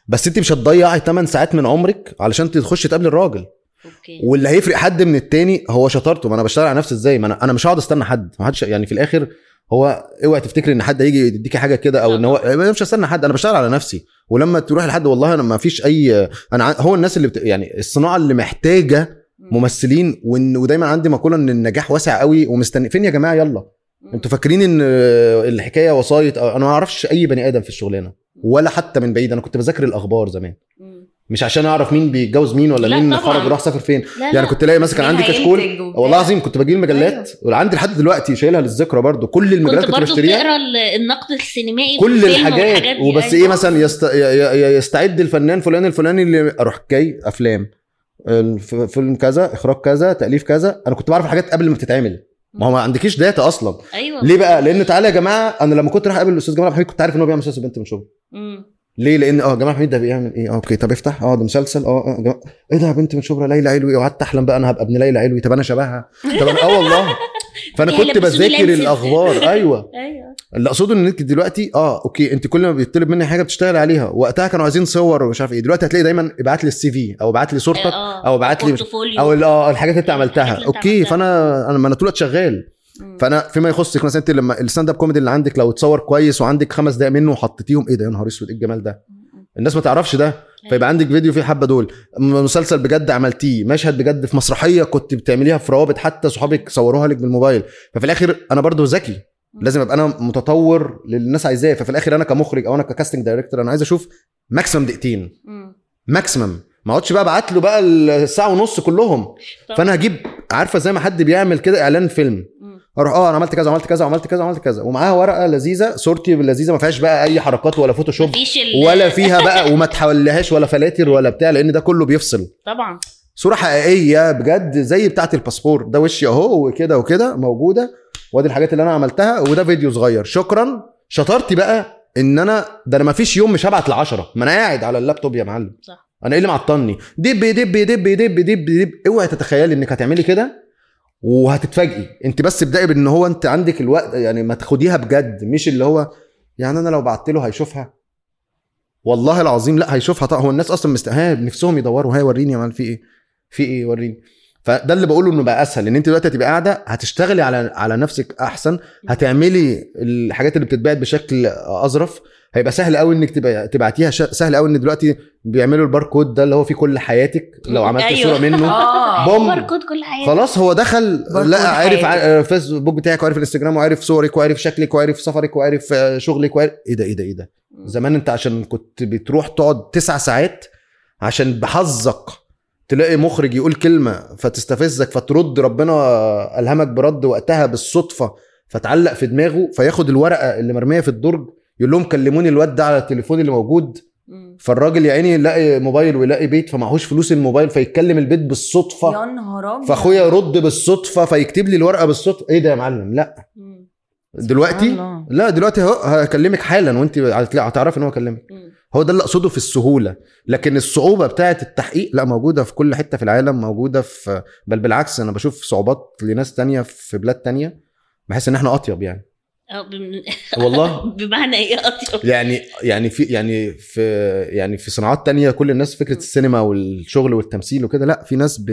بس انت مش هتضيعي 8 ساعات من عمرك علشان تخش تقابلي الراجل. okay. واللي هيفرق حد من التاني هو شطارته. ما أنا بشتغل على نفسي إزاي؟ ما أنا أنا مش هقعد أستنى حد. ما حدش يعني في الآخر هو اوعي تفتكري إن حد هيجي يديكي حاجة كده أو إن هو أنا مش هستنى حد. أنا بشتغل على نفسي. ولما تروح لحد والله أنا ما فيش اي أنا هو الناس اللي بت... يعني الصناعة اللي محتاجة ممثلين وإن... ودايما عندي مقولة إن النجاح واسع قوي ومستني فين يا جماعة؟ يلا. أنتوا فاكرين إن الحكاية وسايط. أنا ما أعرفش أي بني آدم في الشغلانة. ولا حتى من بعيد. أنا كنت بذاكر الأخبار زمان. مش عشان أعرف مين بيتجوز مين ولا لا مين. خرج وراح سافر فين. لا يعني لا. كنت الاقي مثلا عندي كشكول. والله العظيم كنت بجيب المجلات وعندي لحد دلوقتي شايلها للذكرى برضو. كل المجلات كنت كنت بشتريها بتقرا ال- النقد السينمائي كل الحاجات. وبس أيوة. إيه مثلا يست... يستعد الفنان فلان الفلاني اللي أروح جاي أفلام. فيلم كذا إخراج كذا تأليف كذا. أنا كنت بعرف الحاجات قبل ما تتعمل. ما هو ما عندكيش data أصلا. أيوه. ليه بقى؟ لأن تعالى يا جماعة أنا لما كنت رايح أقابل الأستاذ جمال عبد الحميد كنت عارف إن هو بيعمل مسلسل بنت من شغل مم. ليه؟ لأن آه جمال حميد ده بيعمل إيه؟ آه okay طب افتح. آه ده مسلسل. آه آه جمال. إيه ده بنت من شبرا؟ ليلى علوي. وقعدت أحلم بقى أنا هبقى ابن ليلى علوي. طب أنا شبهها. طب أنا آه والله. *laughs* فأنا هي كنت بذاكر. الأخبار. *laughs* أيوه. أيوه. اللي أقصده إن أنت دلوقتي آه okay أنت كل ما بيطلب مني حاجة بتشتغل عليها. وقتها كانوا عايزين صور ومش عارف إيه. دلوقتي هتلاقي دايما ابعت لي ال CV أو ابعت لي صورتك آه، أو ابعت لي. أو آه الحاجات اللي أنت عملتها. okay. فانا أنا ما أنا طول شغال. فأنا فيما يخصك مثلا انت لما ال stand-up comedy اللي عندك لو اتصور كويس وعندك خمس دقائق منه وحطيتيهم إيه ده؟ يا نهار أسود إيه الجمال ده؟ الناس ما تعرفش ده. فيبقى عندك فيديو فيه حبة دول. مسلسل بجد عملتيه مشهد بجد في مسرحية كنت بتعمليها في روابط حتى صحابك صوروها لك بالموبايل. ففي الآخر أنا برضو ذكي. لازم أبقى أنا متطور للي الناس عايزاه. ففي الآخر أنا كمخرج أو أنا ك casting director أنا عايز أشوف maximum دقيقتين. مم. maximum ما اقعدش بقى ابعت له بقى الساعة ونص كلهم. فأنا هجيب عارفة زي ما حد بيعمل كده إعلان فيلم. أروح آه أنا عملت كذا عملت كذا عملت كذا عملت كذا. ومعاها ورقة لذيذة صورتي لذيذة ما فيهاش بقى أي حركات ولا Photoshop ولا فيها بقى وما تحولهاش ولا فلاتر ولا بتاع لأن ده كله بيفصل. طبعا. صورة حقيقية بجد زي بتاعة الباسبور. ده وشي أهو وكده وكده موجودة. وادي الحاجات اللي أنا عملتها وده فيديو صغير. شكرا. شطارتي بقى إن أنا ده أنا ما فيش يوم مش هبعت لعشرة. ما أنا قاعد على اللابتوب يا معلم. صح. أنا إيه اللي معطلني؟ دب دب دب دب دب دب. أوعي تتخيلي إنك هتعملي كده. وهتتفاجئي. انت بس ابدأي بان هو انت عندك الوقت يعني ما تاخديها بجد مش اللي هو يعني أنا لو بعت له هيشوفها؟ والله العظيم لا هيشوفها. طبعا هو الناس أصلا مستها نفسهم يدوروا هاي وريني يا مان في إيه؟ في إيه وريني فده اللي بقوله انه بقى اسهل ان انت دلوقتي هتبقى قاعدة هتشتغلي على على نفسك احسن هتعملي الحاجات اللي بتتبعت بشكل أظرف هيبقى سهل قوي إنك تبقى تبعتيها سهل قوي إن دلوقتي بيعملوا الباركود ده اللي هو فيه كل حياتك لو عملت أيوة. صورة منه *laughs* آه بوم. باركود كل حاجة خلاص هو دخل لا عارف حياتك. ع- فيسبوك بتاعك وعارف الانستجرام وعارف صورك وعارف شكلك وعارف سفرك وعارف آه، شغلك وعارف إيه ده إيه ده إيه ده زمان أنت عشان كنت بتروح تقعد تسع ساعات عشان بحظك تلاقي مخرج يقول كلمة فتستفزك فترد ربنا ألهمك برد وقتها بالصدفة فتعلق في دماغه فياخد الورقة اللي مرمية في الدرج يقول لهم كلموني الواد ده على التليفون اللي موجود. فالراجل يا عيني يلاقي موبايل ويلاقي بيت فمعهوش فلوس الموبايل فيتكلم البيت بالصدفة. يا نهار فأخويا يرد بالصدفة فيكتب لي الورقة بالصدفة. إيه ده يا معلم؟ لأ. مم. دلوقتي؟ الله. لأ دلوقتي اهو هكلمك حالا وأنت هتعرفي إن هو كلمك. هو ده اللي أقصده في السهولة. لكن الصعوبة بتاعة التحقيق لأ موجودة في كل حتة في العالم موجودة في بل بالعكس أنا بشوف صعوبات لناس تانية في بلاد تانية. بحس إن إحنا أطيب يعني. *laughs* والله. بمعنى إيه اطيب يعني يعني في يعني في يعني في صناعات تانية كل الناس فكرة السينما والشغل والتمثيل وكده لا في ناس ب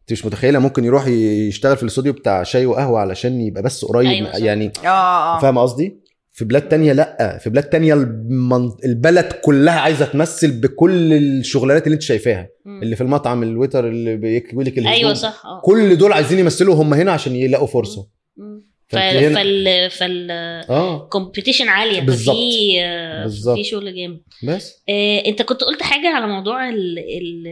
أنت مش متخيلة ممكن يروح يشتغل في الاستوديو بتاع شاي وقهوة علشان يبقى بس قريب أيوة. يعني آه آه. فاهم قصدي؟ في بلاد تانية لا. في بلاد تانية المن... البلد كلها عايزة تمثل بكل الشغلانات اللي انت شايفاها. اللي في المطعم ال waiter اللي بيكوي لك. أيوه صح. آه. كل دول عايزين يمثلوا هم هنا عشان يلاقوا فرصة. فال فال فال آه. competition عالية بالظبط. آه، بالظبط. في شغل جامد. بس. آه، انت كنت قلت حاجة على موضوع ال ال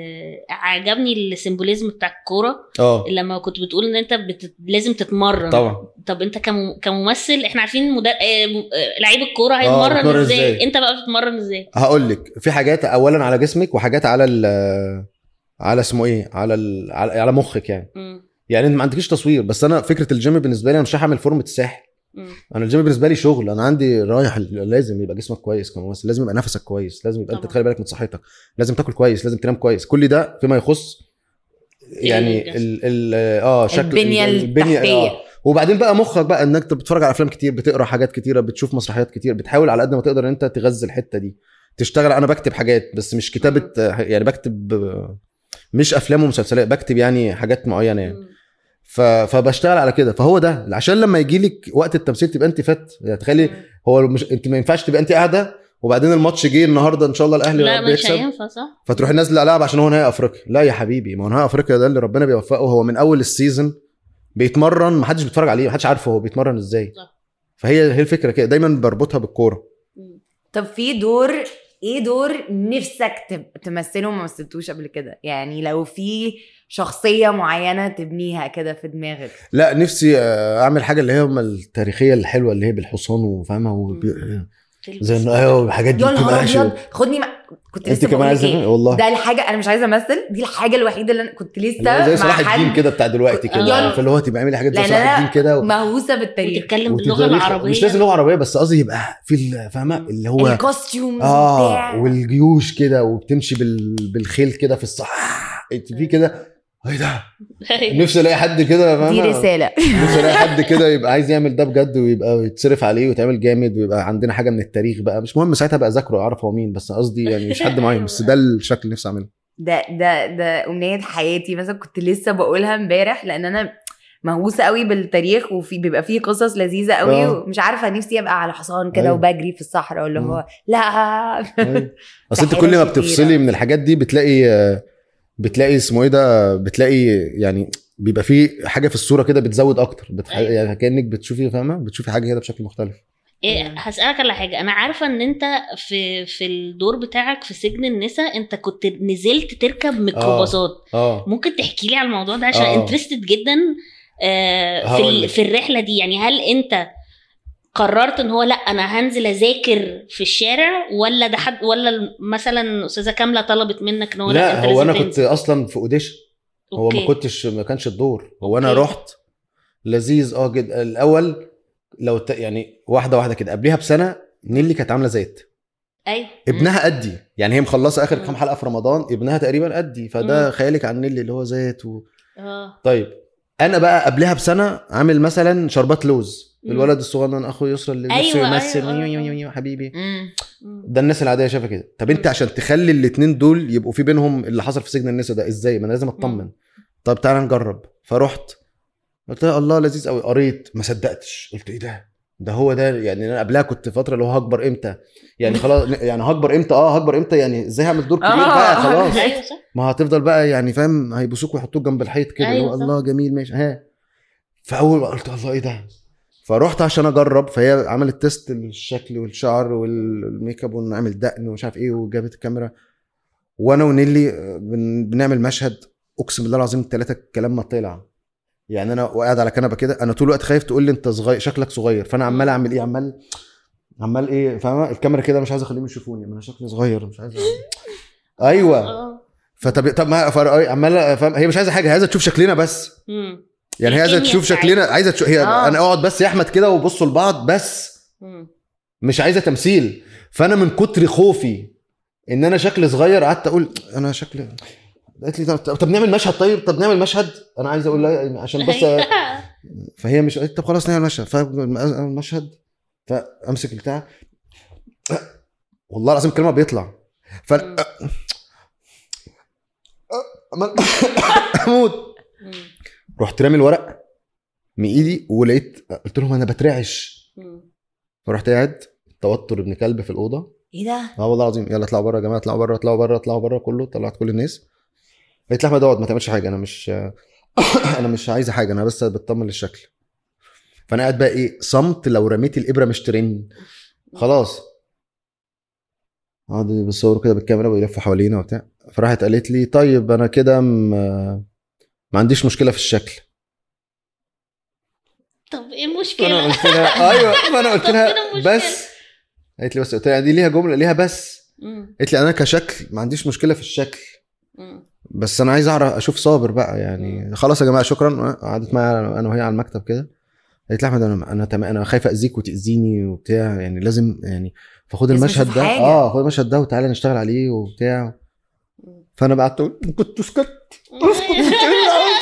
عجبني ال symbolism بتاع الكورة آه. لما كنت بتقول إن أنت بت... لازم تتمرن. طبعا. طب أنت كم... كممثل إحنا عارفين مدر... آه، م- آه، لعيب الكورة آه، هيتمرن إزاي؟ إزاي؟ أنت بقى بتتمرن إزاي؟ هقول لك في حاجات اولا على جسمك وحاجات على ال على اسمه إيه؟ على ال... على مخك يعني. مم. يعني أنت ما عندكيش تصوير بس أنا فكرة الجيم بالنسبة لي أنا مش اعمل فورمة الساحل. أنا الجيم بالنسبة لي شغل أنا عندي رايح لازم يبقى جسمك كويس كممثل لازم يبقى نفسك كويس لازم يبقى أنت. تخلي بالك من صحتك لازم تاكل كويس لازم تنام كويس كل ده فيما يخص يعني. ال ال آه شكل البنية التحتية. آه. وبعدين بقى مخك بقى إنك بتتفرج على أفلام كتير بتقرأ حاجات كتيرة بتشوف مسرحيات كتير بتحاول على قد ما تقدر إن أنت تغذي الحتة دي تشتغل أنا بكتب حاجات بس مش كتابة يعني بكتب مش أفلام ومسلسلات بكتب يعني حاجات معينة يعني. فبشتغل على كده. فهو ده عشان لما يجي لك وقت التمثيل تبقى انت فت. يعني تخيلي. هو مش انت ما ينفعش تبقى انت قاعدة وبعدين الماتش جه النهارده إن شاء الله الأهلي لا مش هينفع صح؟ فتروحي نازلة لعب عشان هو نهائي أفريقيا. لا يا حبيبي ما هو نهائي أفريقيا ده اللي ربنا بيوفقه. هو من أول السيزون بيتمرن ما حدش بيتفرج عليه ما حدش عارفه هو بيتمرن إزاي. صح. فهي هي الفكرة كده دايما بربطها بالكورة. طب في دور إيه دور نفسك تمثله وما مثلتوش قبل كده؟ يعني لو في شخصية معينة تبنيها كده في دماغك؟ لا نفسي آه، أعمل حاجة اللي هي هم التاريخية الحلوة اللي هي بالحصان وفاهمها وبي... فيلم زي انه أيوه الحاجات دي يا نهار بتبقى أبيض. خدني مع... كنت أنت لسه كمان عايزة إيه؟ والله. ده الحاجة أنا مش عايزة أمثل دي الحاجة الوحيدة اللي أنا كنت لسه زي مع صلاح الدين حد. كده بتاع دلوقتي كده. عارف اللي هو تبقى عامل حاجات زي صلاح الدين كده و- مهووسة بالتاريخ. وتتكلم باللغة العربية. مش لازم لغة عربية بس قصدي يبقى في ال- فاهمة؟ اللي هو الكوستيومز آه والجيوش كده وبتمشي بال... بالخيل كده في الصحراء في كده إيه ده؟ نفسي ألاقي حد كده دي رسالة. نفسي ألاقي حد كده يبقى عايز يعمل ده بجد ويبقى يتصرف عليه ويتعمل جامد ويبقى عندنا حاجة من التاريخ بقى. مش مهم ساعتها بقى أذاكره اعرف هو مين بس قصدي يعني مش حد معين بس ده الشكل اللي نفسي أعمله. ده ده ده أمنية حياتي. مثلا كنت لسه بقولها امبارح لأن أنا مهووسة قوي بالتاريخ وفي بيبقى فيه قصص لذيذة قوي آه. ومش عارفة نفسي أبقى على حصان كده أيوة. وبجري في الصحراء واللي هو لا. أيوة. أصل أنت كل ما. بتفصلي من الحاجات دي بتلاقي بتلاقي اسمه إيه ده بتلاقي يعني بيبقى في حاجة في الصورة كده بتزود أكتر بتح... أيوة. يعني كأنك بتشوفي فاهمة؟ بتشوفي حاجة كده بشكل مختلف. إيه هسألك على حاجة. أنا عارفة إن أنت في في الدور بتاعك في سجن النساء أنت كنت نزلت تركب ميكروباصات. آه. ممكن تحكي لي على الموضوع ده؟ عشان آه. انترستد جدا آه، في ال-. في الرحلة دي. يعني هل أنت قررت إن هو لأ أنا هنزل أذاكر في الشارع ولا ده حد ولا مثلا أستاذة كاملة طلبت منك إن هو لأ أنت هو أنا كنت. أصلا في audition هو ما. كنتش ما كانش الدور. هو أنا. رحت. لذيذ آه جدا الأول لو ت... يعني واحدة واحدة كده. قبليها بسنة نيلي كانت عاملة ذات. أيوه. ابنها قدي. يعني هي مخلصة آخر. كام حلقة في رمضان ابنها تقريبا قدي. فده مم. خيالك عن نيلي اللي هو ذات و... آه. طيب. أنا بقى قبلها بسنة عامل مثلا شربات لوز. الولد الصغنن اخو يسرا اللي نفسه أيوة، يمثل أيوة، آه، ميو آه. ميو ميو حبيبي. ده الناس العادية شايفة كده. طب انت. عشان تخلي الاتنين دول يبقوا في بينهم اللي حصل في سجن النساء ده إزاي؟ ما أنا لازم اطمن. طب تعالى نجرب. فرحت قلت الله لذيذ قوي. قريت. ما صدقتش. قلت إيه ده؟ ده هو ده يعني أنا قبلها كنت فترة اللي هو هكبر إمتى؟ يعني *laughs* خلاص يعني هكبر إمتى؟ آه هكبر إمتى؟ يعني إزاي هعمل دور كبير آه. بقى؟ خلاص. أيوه ما هتفضل بقى يعني فاهم هيبوسوك ويحطوك جنب الحيط كده أيوة. الله جميل ماشي. ها. فأول ما قلت الله إيه ده؟ فرحت عشان أجرب فهي عملت test الشكل والشعر وال make up ونعمل دقن ومش عارف إيه وجابت الكاميرا. وأنا ونيلي بن- بنعمل مشهد. أقسم بالله العظيم الثلاثه الكلام ما طلع. يعني أنا وقاعد على كنبة كده أنا طول الوقت خايف تقول لي أنت صغير شكلك صغير. فأنا عمال أعمل إيه؟ عمال عمال إيه؟ فاهمة؟ الكاميرا كده مش عايز أخليهم يشوفوني. أنا شكلي صغير مش عايز أيوه. *laughs* آه. فطب طب ما عمال فاهم؟ هي مش عايزة حاجة عايزة تشوف شكلنا بس. يعني هي عايزة تشوف. شكلنا عايزة تشوف هي آه. أنا أقعد بس يا أحمد كده وبصوا لبعض بس. مش عايزة تمثيل. فأنا من كتر خوفي إن أنا شكلي صغير قعدت أقول أنا شكلي قالت لي طب, طب نعمل مشهد طيب؟ طب نعمل مشهد؟ أنا عايز أقول لها عشان بس فهي مش قالت طب خلاص نعمل مشهد. فالمشهد فأمسك البتاع. والله العظيم الكلمة بيطلع. ف أموت. رحت رامي الورق من ايدي ولقيت قلت لهم أنا بترعش. فرحت قاعد توتر ابن كلب في الأوضة. إيه ده؟ آه والله العظيم. يلا اطلعوا بره يا جماعة اطلعوا بره اطلعوا بره اطلعوا بره كله طلعت كل الناس. قلت لأحمد اقعد ما تعملش حاجة أنا مش *coughs* أنا مش عايزه حاجة أنا بس بطمن للشكل. فأنا قاعد بقى إيه صمت لو رميت الإبرة مش ترن. خلاص. قعدوا بيصوروا كده بالكاميرا ويلفوا حوالينا وبتاع. فراحت قالت لي طيب أنا كده م- ما عنديش مشكلة في الشكل. طب إيه فأنا المشكلة؟ قلت لها *laughs* أيوه فأنا قلت لها المشكلة؟ بس. قالت لي بس قلت لها دي ليها جملة ليها بس. قالت لي أنا كشكل ما عنديش مشكلة في الشكل. بس أنا عايز أعرف أشوف صابر بقى يعني. خلاص يا جماعة شكرا. قعدت معايا أنا وهي على المكتب كده. قالت لي أحمد أنا أنا تم- أنا خايفة أذيك وتأذيني وبتاع. يعني لازم يعني فخد المشهد ده. حاجة. آه خد المشهد ده وتعالى نشتغل عليه وبتاع. فأنا بقى كنت سكت. اسكت انت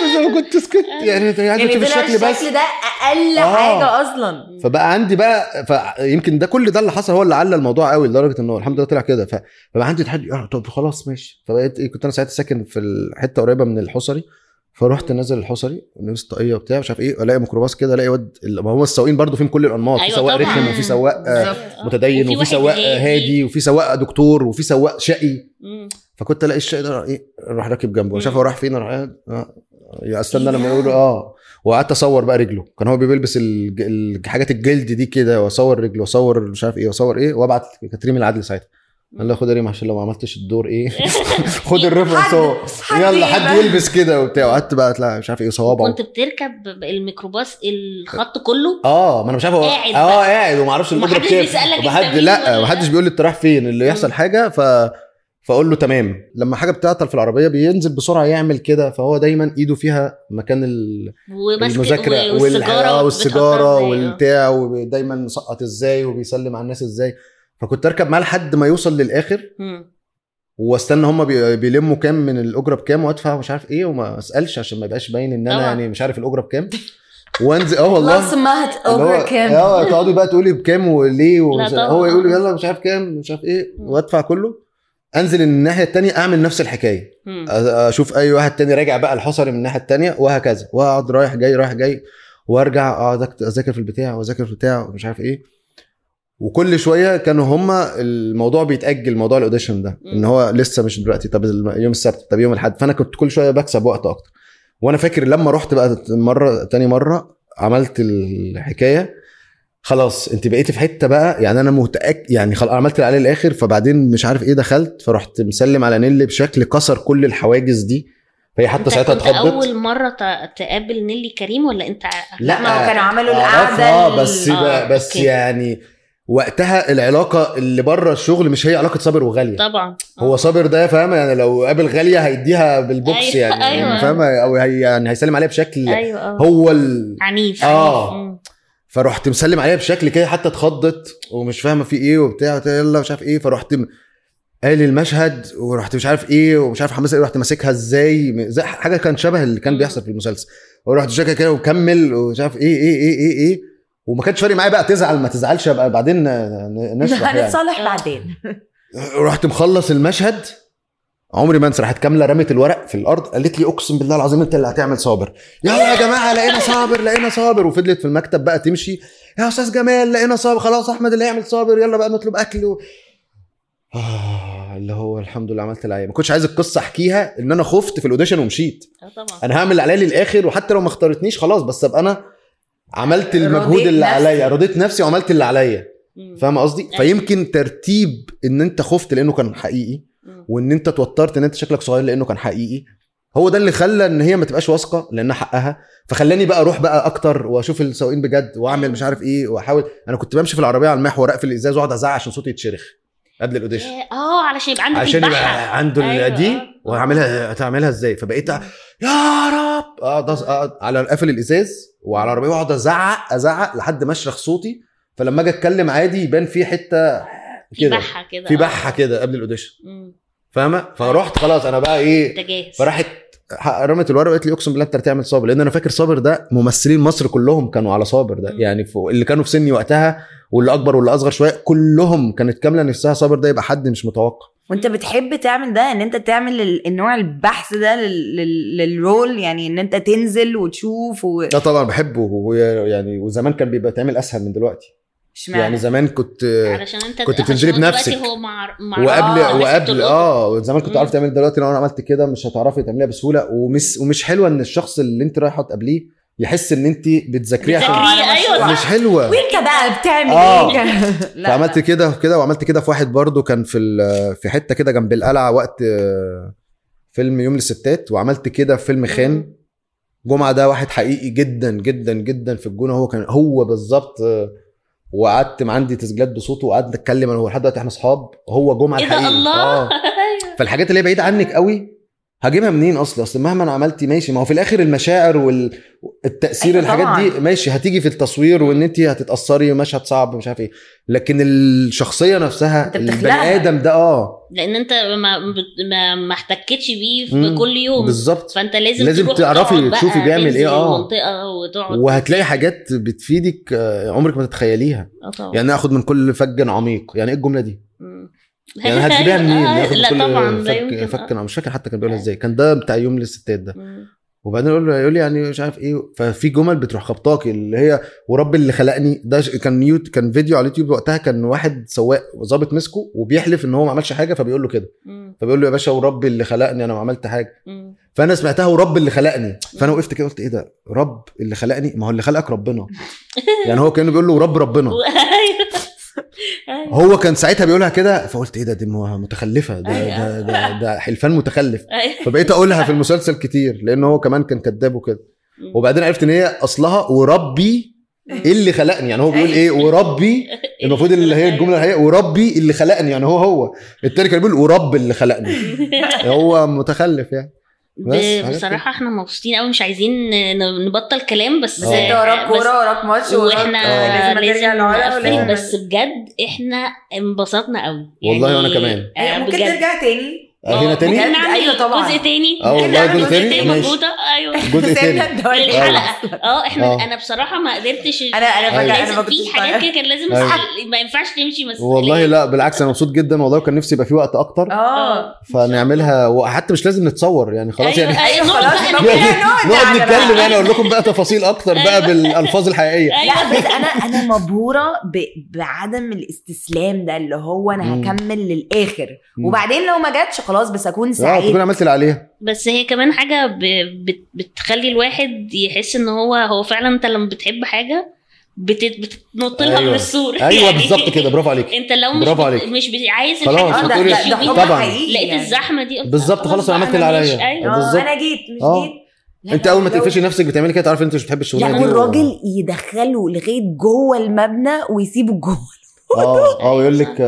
إيه قلت كنت سكت. يعني انت عايز يعني تشوف طلع الشكل بس. الشكل ده أقل آه. حاجة أصلا. فبقى عندي بقى فيمكن ده كل ده اللي حصل هو اللي علّى الموضوع قوي لدرجة إنه الحمد لله طلع كده. فبقى عندي تحدي آه طب خلاص ماشي. فبقيت إيه كنت أنا ساعتها ساكن في الحته قريبة من الحصري. فرحت نازل الحصري لابس طاقية وبتاع مش عارف إيه ألاقي ميكروباص كده ألاقي واد ما هو السواقين برضو فيهم كل الأنماط. في أيوة سواق طبعاً. رخم وفي سواق آه،. متدين وفي واحد سواق هادي وفي سواق دكتور وفي سواق شقي. مم. فكنت ألاقي الشقي ده إيه راح راكب جنبه. شاف هو راح فين راح آه. استنى لما؟ يقولوا آه وقعدت أصور بقى رجله كان هو بيلبس الحاجات الجلد دي كده وأصور رجله وأصور مش عارف إيه وأصور إيه وأبعت كتريم العدل ساعتها قال له خد يا ريم عشان لو ما عملتش الدور إيه *laughs* *laughs* خد الريفرنس اهو يلا حد. يلبس كده وبتاع وقعدت بقى أطلع مش عارف إيه صوابعه كنت بتركب الميكروباص الخط كله آه ما أنا مش عارف هو قاعد آه. قاعد وما أعرفش المضرب ومحدش كام بيسألك ومحد أنت مين لا ولا ما حدش بيقول لي انت رايح فين اللي يحصل. حاجة ف فاقول له تمام لما حاجة بتعطل في العربية بينزل بسرعة يعمل كده فهو دايما إيده فيها مكان المذاكرة والسيجارة والسيجارة إزاي، آه. والبتاع ودايما مسقط إزاي وبيسلم على الناس إزاي فكنت أركب معاه لحد ما يوصل للآخر. واستنى هم بيلموا كام من الأجرة بكام وأدفع مش عارف إيه وما أسألش عشان ما يبقاش باين إن أنا طبعا. يعني مش عارف الأجرة بكام وأنزل آه والله هو- اوفر كام آه تقعدي بقى تقولي بكام وليه ومش-. هو يقول يلا مش عارف كام مش عارف إيه. وأدفع كله انزل الناحية التانية اعمل نفس الحكاية. مم. أشوف اي واحد تاني راجع بقى الحصري من الناحية التانية وهكذا. واقعد رايح جاي رايح جاي وارجع اقعد اذاكر في البتاع واذاكر في البتاع ومش عارف إيه. وكل شوية كانوا هما الموضوع بيتأجل موضوع ال audition ده. مم. إن هو لسه مش دلوقتي. طب يوم السبت طب يوم الأحد. فأنا كنت كل شوية بكسب وقت أكتر. وأنا فاكر لما رحت بقى مرة تاني مرة عملت الحكاية. خلاص انت بقيتي في حتة بقى يعني أنا متاكد يعني خلاص عملت اللي عليه الآخر فبعدين مش عارف إيه دخلت فرحت مسلم على نيلي بشكل كسر كل الحواجز دي. فهي حتى أنت ساعتها اتخضت. أول مرة تقابل نيلي كريم ولا أنت لا. ما هو كانوا عملوا القعدة بس ال- آه، بس okay. يعني وقتها العلاقة اللي بره الشغل مش هي علاقة صابر وغالية. طبعا. هو صابر ده فاهمة؟ يعني لو قابل غالية هيديها بالبوكس أيوة، يعني أيوة. فاهمة؟ أو هي يعني هيسلم عليها بشكل أيوه أه. هو ال... عنيف آه. فرحت مسلم عليها بشكل كده حتى اتخضت ومش فاهمة في إيه وبتاع يلا مش عارف إيه فرحت م- قال المشهد ورحت مش عارف إيه ومش عارف حماسه إيه رحت ماسكها إزاي زي حاجة كان شبه اللي كان بيحصل في المسلسل. ورحت شاكه كده وكمل ومش عارف إيه إيه إيه إيه إيه. وما كانش فارق معايا بقى تزعل ما تزعلش أبقى بعدين نشرح *laughs* يعني. هنتصالح. بعدين. رحت مخلص المشهد عمري ما انسى راحت كاملة رمت الورق في الأرض قالت لي أقسم بالله العظيم أنت اللي هتعمل صابر. يلا يا جماعة لقينا صابر لقينا صابر. وفضلت في المكتب بقى تمشي. يا أستاذ جمال لقينا صابر. خلاص أحمد اللي هيعمل صابر يلا بقى نطلب أكل و... آه اللي هو الحمد لله عملت العيب. ما كنتش عايز القصة أحكيها إن أنا خفت في الأوديشن ومشيت. آه طبعا. أنا هعمل اللي عليا للآخر وحتى لو ما اختارتنيش خلاص بس أبقى أنا عملت المجهود اللي. عليا. رضيت نفسي وعملت اللي عليا. فاهم قصدي؟ أيوة. فيمكن ترتيب إن أنت خفت لأنه كان حقيقي. وإن أنت توترت إن أنت شكلك صغير لأنه كان حقيقي. هو ده اللي خلى إن هي ما تبقاش واثقة لأنها حقها. فخلاني بقى أروح بقى أكتر وأشوف السواقين بجد وأعمل مش عارف إيه وأحاول. أنا كنت بمشي في العربية على المحور اقفل الإزاز وأقعد أزعق عشان صوتي يتشرخ قبل الأوديشن. آه علشان يبقى عندك عشان. يبقى عنده أيوة، دي آه. وهعملها هتعملها إزاي؟ فبقيت يا رب! أقعد أقعد على قافل الإزاز وعلى العربية وأقعد أزعق أزعق لحد ما أشرخ صوتي. فلما أجي أتكلم عادي يبان في حتة في كده. بحة كده. في. بحة كده قبل الأوديشن. فاهمة؟ فرحت خلاص أنا بقى إيه فراحت رمت الورقة وقالت لي اقسم بالله أنت هتعمل صابر لأن أنا فاكر صابر ده ممثلين مصر كلهم كانوا على صابر ده. يعني اللي كانوا في سني وقتها واللي أكبر واللي أصغر شوية كلهم كانت كاملة نفسها صابر ده يبقى حد مش متوقع. وأنت بتحب تعمل ده إن أنت تعمل ال- النوع البحث ده لل- لل- للرول يعني إن أنت تنزل وتشوف و... لا طبعا بحبه ويعني وزمان كان بيبقى تعمل أسهل من دلوقتي. اشمعنى؟ يعني زمان كنت علشان انت كنت بتنزلي بنفسك. هو مع مع وقبل آه، وقبل. آه زمان كنت. عارف تعمل دلوقتي لو أنا عملت كده مش هتعرفي تعمليها بسهولة ومش ومش حلوة إن الشخص اللي أنت رايحة تقابليه يحس إن أنت بتذاكريه عشان مشروع. مش حلوة وأنت بقى بتعمل آه. إيه؟ *laughs* لا، فعملت كده كده وعملت كده في واحد برضو كان في ال- في حتة كده جنب القلعة وقت آه، فيلم يوم للستات وعملت كده في فيلم خان جمعة ده واحد حقيقي جدا جدا جدا في الجونة هو كان هو بالظبط آه، وقعدت عندي تسجيلات بصوته وقعدت اتكلم أنا هو لحد دلوقتي إحنا أصحاب. هو جمعة إيه الحقيقي. ده الله. آه. *laughs* فالحاجات اللي هي بعيدة عنك قوي هجيبها منين أصلا أصل مهما أنا عملتي ماشي. ما هو في الآخر المشاعر والتاثير أيوة الحاجات طبعاً. دي ماشي هتيجي في التصوير وإن انت هتتأثري مشهد صعب مش عارف إيه. لكن الشخصية نفسها البني. آدم ده آه. لأن انت ما ما, ما احتكتش بيه في. كل يوم. بالظبط. فانت لازم لازم تروح تعرفي تشوفي بيعمل إيه، آه. المنطقة وتقعد. وهتلاقي حاجات بتفيدك آه، عمرك ما تتخيليها. آه طبعا. يعني آخد من كل فج عميق. يعني إيه الجملة دي؟ مم. يعني هتجيبيها منين آه، ناخد لا طبعا ده فك فك آه. مش فاكر حتى كان بيقولها إزاي. كان ده بتاع يوم للستات ده. مم. وبعدين يقول له يقول لي يعني مش عارف إيه ففي جمل بتروح خبطاكي اللي هي ورب اللي خلقني ده كان يوت كان فيديو على اليوتيوب وقتها كان واحد سواق ظابط مسكه وبيحلف إن هو ما عملش حاجة فبيقول له كده. فبيقول له يا باشا ورب اللي خلقني أنا ما عملت حاجة. فأنا سمعتها ورب اللي خلقني. فأنا وقفت كده قلت إيه ده؟ رب اللي خلقني؟ ما هو اللي خلقك ربنا. يعني هو كأنه بيقول له رب ربنا. *laughs* أيوه. هو كان ساعتها بيقولها كده فقلت إيه ده دي متخلفة ده أيوة. ده ده, ده حلفان متخلف. أيوه. فبقيت أقولها في المسلسل كتير لأن هو كمان كان كذاب وكده. وبعدين عرفت إن هي أصلها وربي إيه اللي خلقني. يعني هو بيقول إيه؟ وربي *laughs* المفروض اللي هي الجملة الحقيقية وربي اللي خلقني. يعني هو هو. التاني كان بيقول ورب اللي خلقني. *laughs* هو متخلف يعني. بصراحة إحنا مبسوطين قوي مش عايزين ن- نبطل كلام بس بس انت وراك بس- كورة وراك ماتش وراك وإحنا آه، لازم لورا ولازم بس بجد إحنا انبسطنا قوي. والله وأنا كمان. أيوة، ممكن ترجع تاني. هنا تاني ممكن نعمل أيوة طبعاً. جزء تاني آه والله جزء تاني موجوده أيوه جزء *laughs* تاني الحلقة آه إحنا آه. أنا بصراحة ما قدرتش أنا أنا فجاه أنا لازم في حاجات كده كان لازم أيوة. ما ينفعش تمشي بس والله لا بالعكس أنا مبسوط جدا والله كان نفسي يبقى في وقت أكتر آه فنعملها وحتى مش لازم نتصور يعني خلاص أيوة، يعني أيوه *laughs* خلاص. نقعد نقعد على نتكلم بقى. يعني أقول لكم بقى تفاصيل أكتر بقى أيوة. بالألفاظ الحقيقية. لا بس *laughs* أنا أنا مبهورة ب- بعدم الاستسلام ده اللي هو أنا. هكمل للآخر. وبعدين لو ما جاتش خلاص بس اكون آه سعيد تكون عملت اللي عليها بس هي كمان حاجة ب... بت... بتخلي الواحد يحس إن هو هو فعلا أنت لما بتحب حاجة بت... بتنط لها أيوة. من السور أيوه بالظبط كده برافو عليك أنت لو مش برافو. عليك. مش بت... عايز خلاص، آه هتقولي حب طبعاً. حقيقي لقيت يعني. الزحمة دي قلت بالظبط، خلاص بقى عملت اللي أنا عليا. أيوه آه. أنا جيت مش آه. جيت أنت أول ما تقفشي نفسك بتعملي كده تعرفي أنت مش بتحبي الشغلانه لا دي والراجل يدخله لغاية جوه المبنى ويسيبه جوه آه آه ويقول لك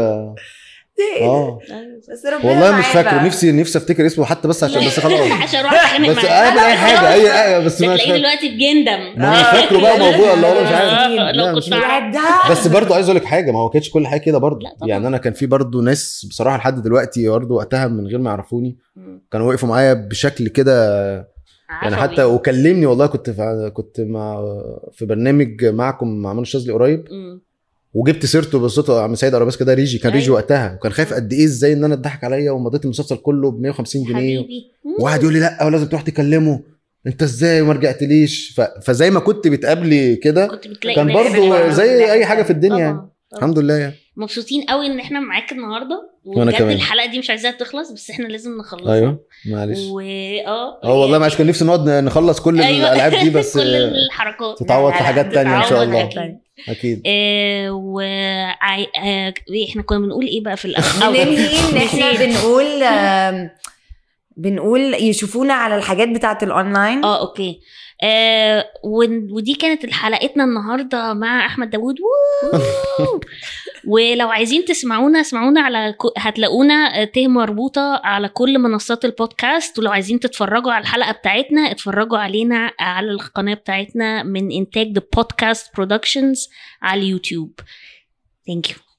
آه آه. *laughs* بس ربنا والله مش فاكره بقى. نفسي نفسي افتكر اسمه حتى بس عشان بس خلاص *laughs* عشان أروح بس اعمل اي حاجة اي اي بس ما تلاقيه دلوقتي بيندم ما أنا مش فاكره بقى موضوع اللي هو مش عارف. *laughs* آه، بس برضه عايز أقول لك حاجة ما هو كانتش كل حاجة كده برضه. يعني أنا كان في برضه ناس بصراحة لحد دلوقتي برضه وقتها من غير ما يعرفوني. كانوا وقفوا معايا بشكل كده يعني. حتى وكلمني والله كنت في كنت مع في برنامج معكم مع منى الشاذلي قريب. وجبت سيرته بالصدفة عم سيد أرابيسكا ده ريجي كان ريجي أيوة. وقتها وكان خايف قد إيه إزاي إن أنا اتضحك عليا ومضيت المسلسل كله ب 150 جنيه وواحد يقول لي لأ ولازم تروح تكلمه أنت إزاي وما رجعتليش ف... فزي ما كنت بتقابلي كده كان برضو. زي أي حاجة في الدنيا طبعاً. يعني. الحمد لله يعني مبسوطين قوي إن إحنا معاك النهارده وبجد. الحلقة دي مش عايزاها تخلص بس إحنا لازم نخلصها أيوه معلش و آه آه والله معلش كان نفسي نقعد نخلص كل أيوة. الألعاب دي بس *laughs* كل الحركات تتعوض في حاجات تانية إن شاء الله. أكيد آه و. آه إحنا كنا بنقول إيه بقى في الأول *laughs* ان *laughs* إحنا. بنقول بنقول يشوفونا على الحاجات بتاعت الاونلاين آه okay آه ودي كانت حلقتنا النهارده مع أحمد داوود. *laughs* ولو عايزين تسمعونا اسمعونا على هتلاقونا تاء مربوطة على كل منصات البودكاست. ولو عايزين تتفرجوا على الحلقة بتاعتنا اتفرجوا علينا على القناة بتاعتنا من إنتاج The Podcast Productions على اليوتيوب. ثانك يو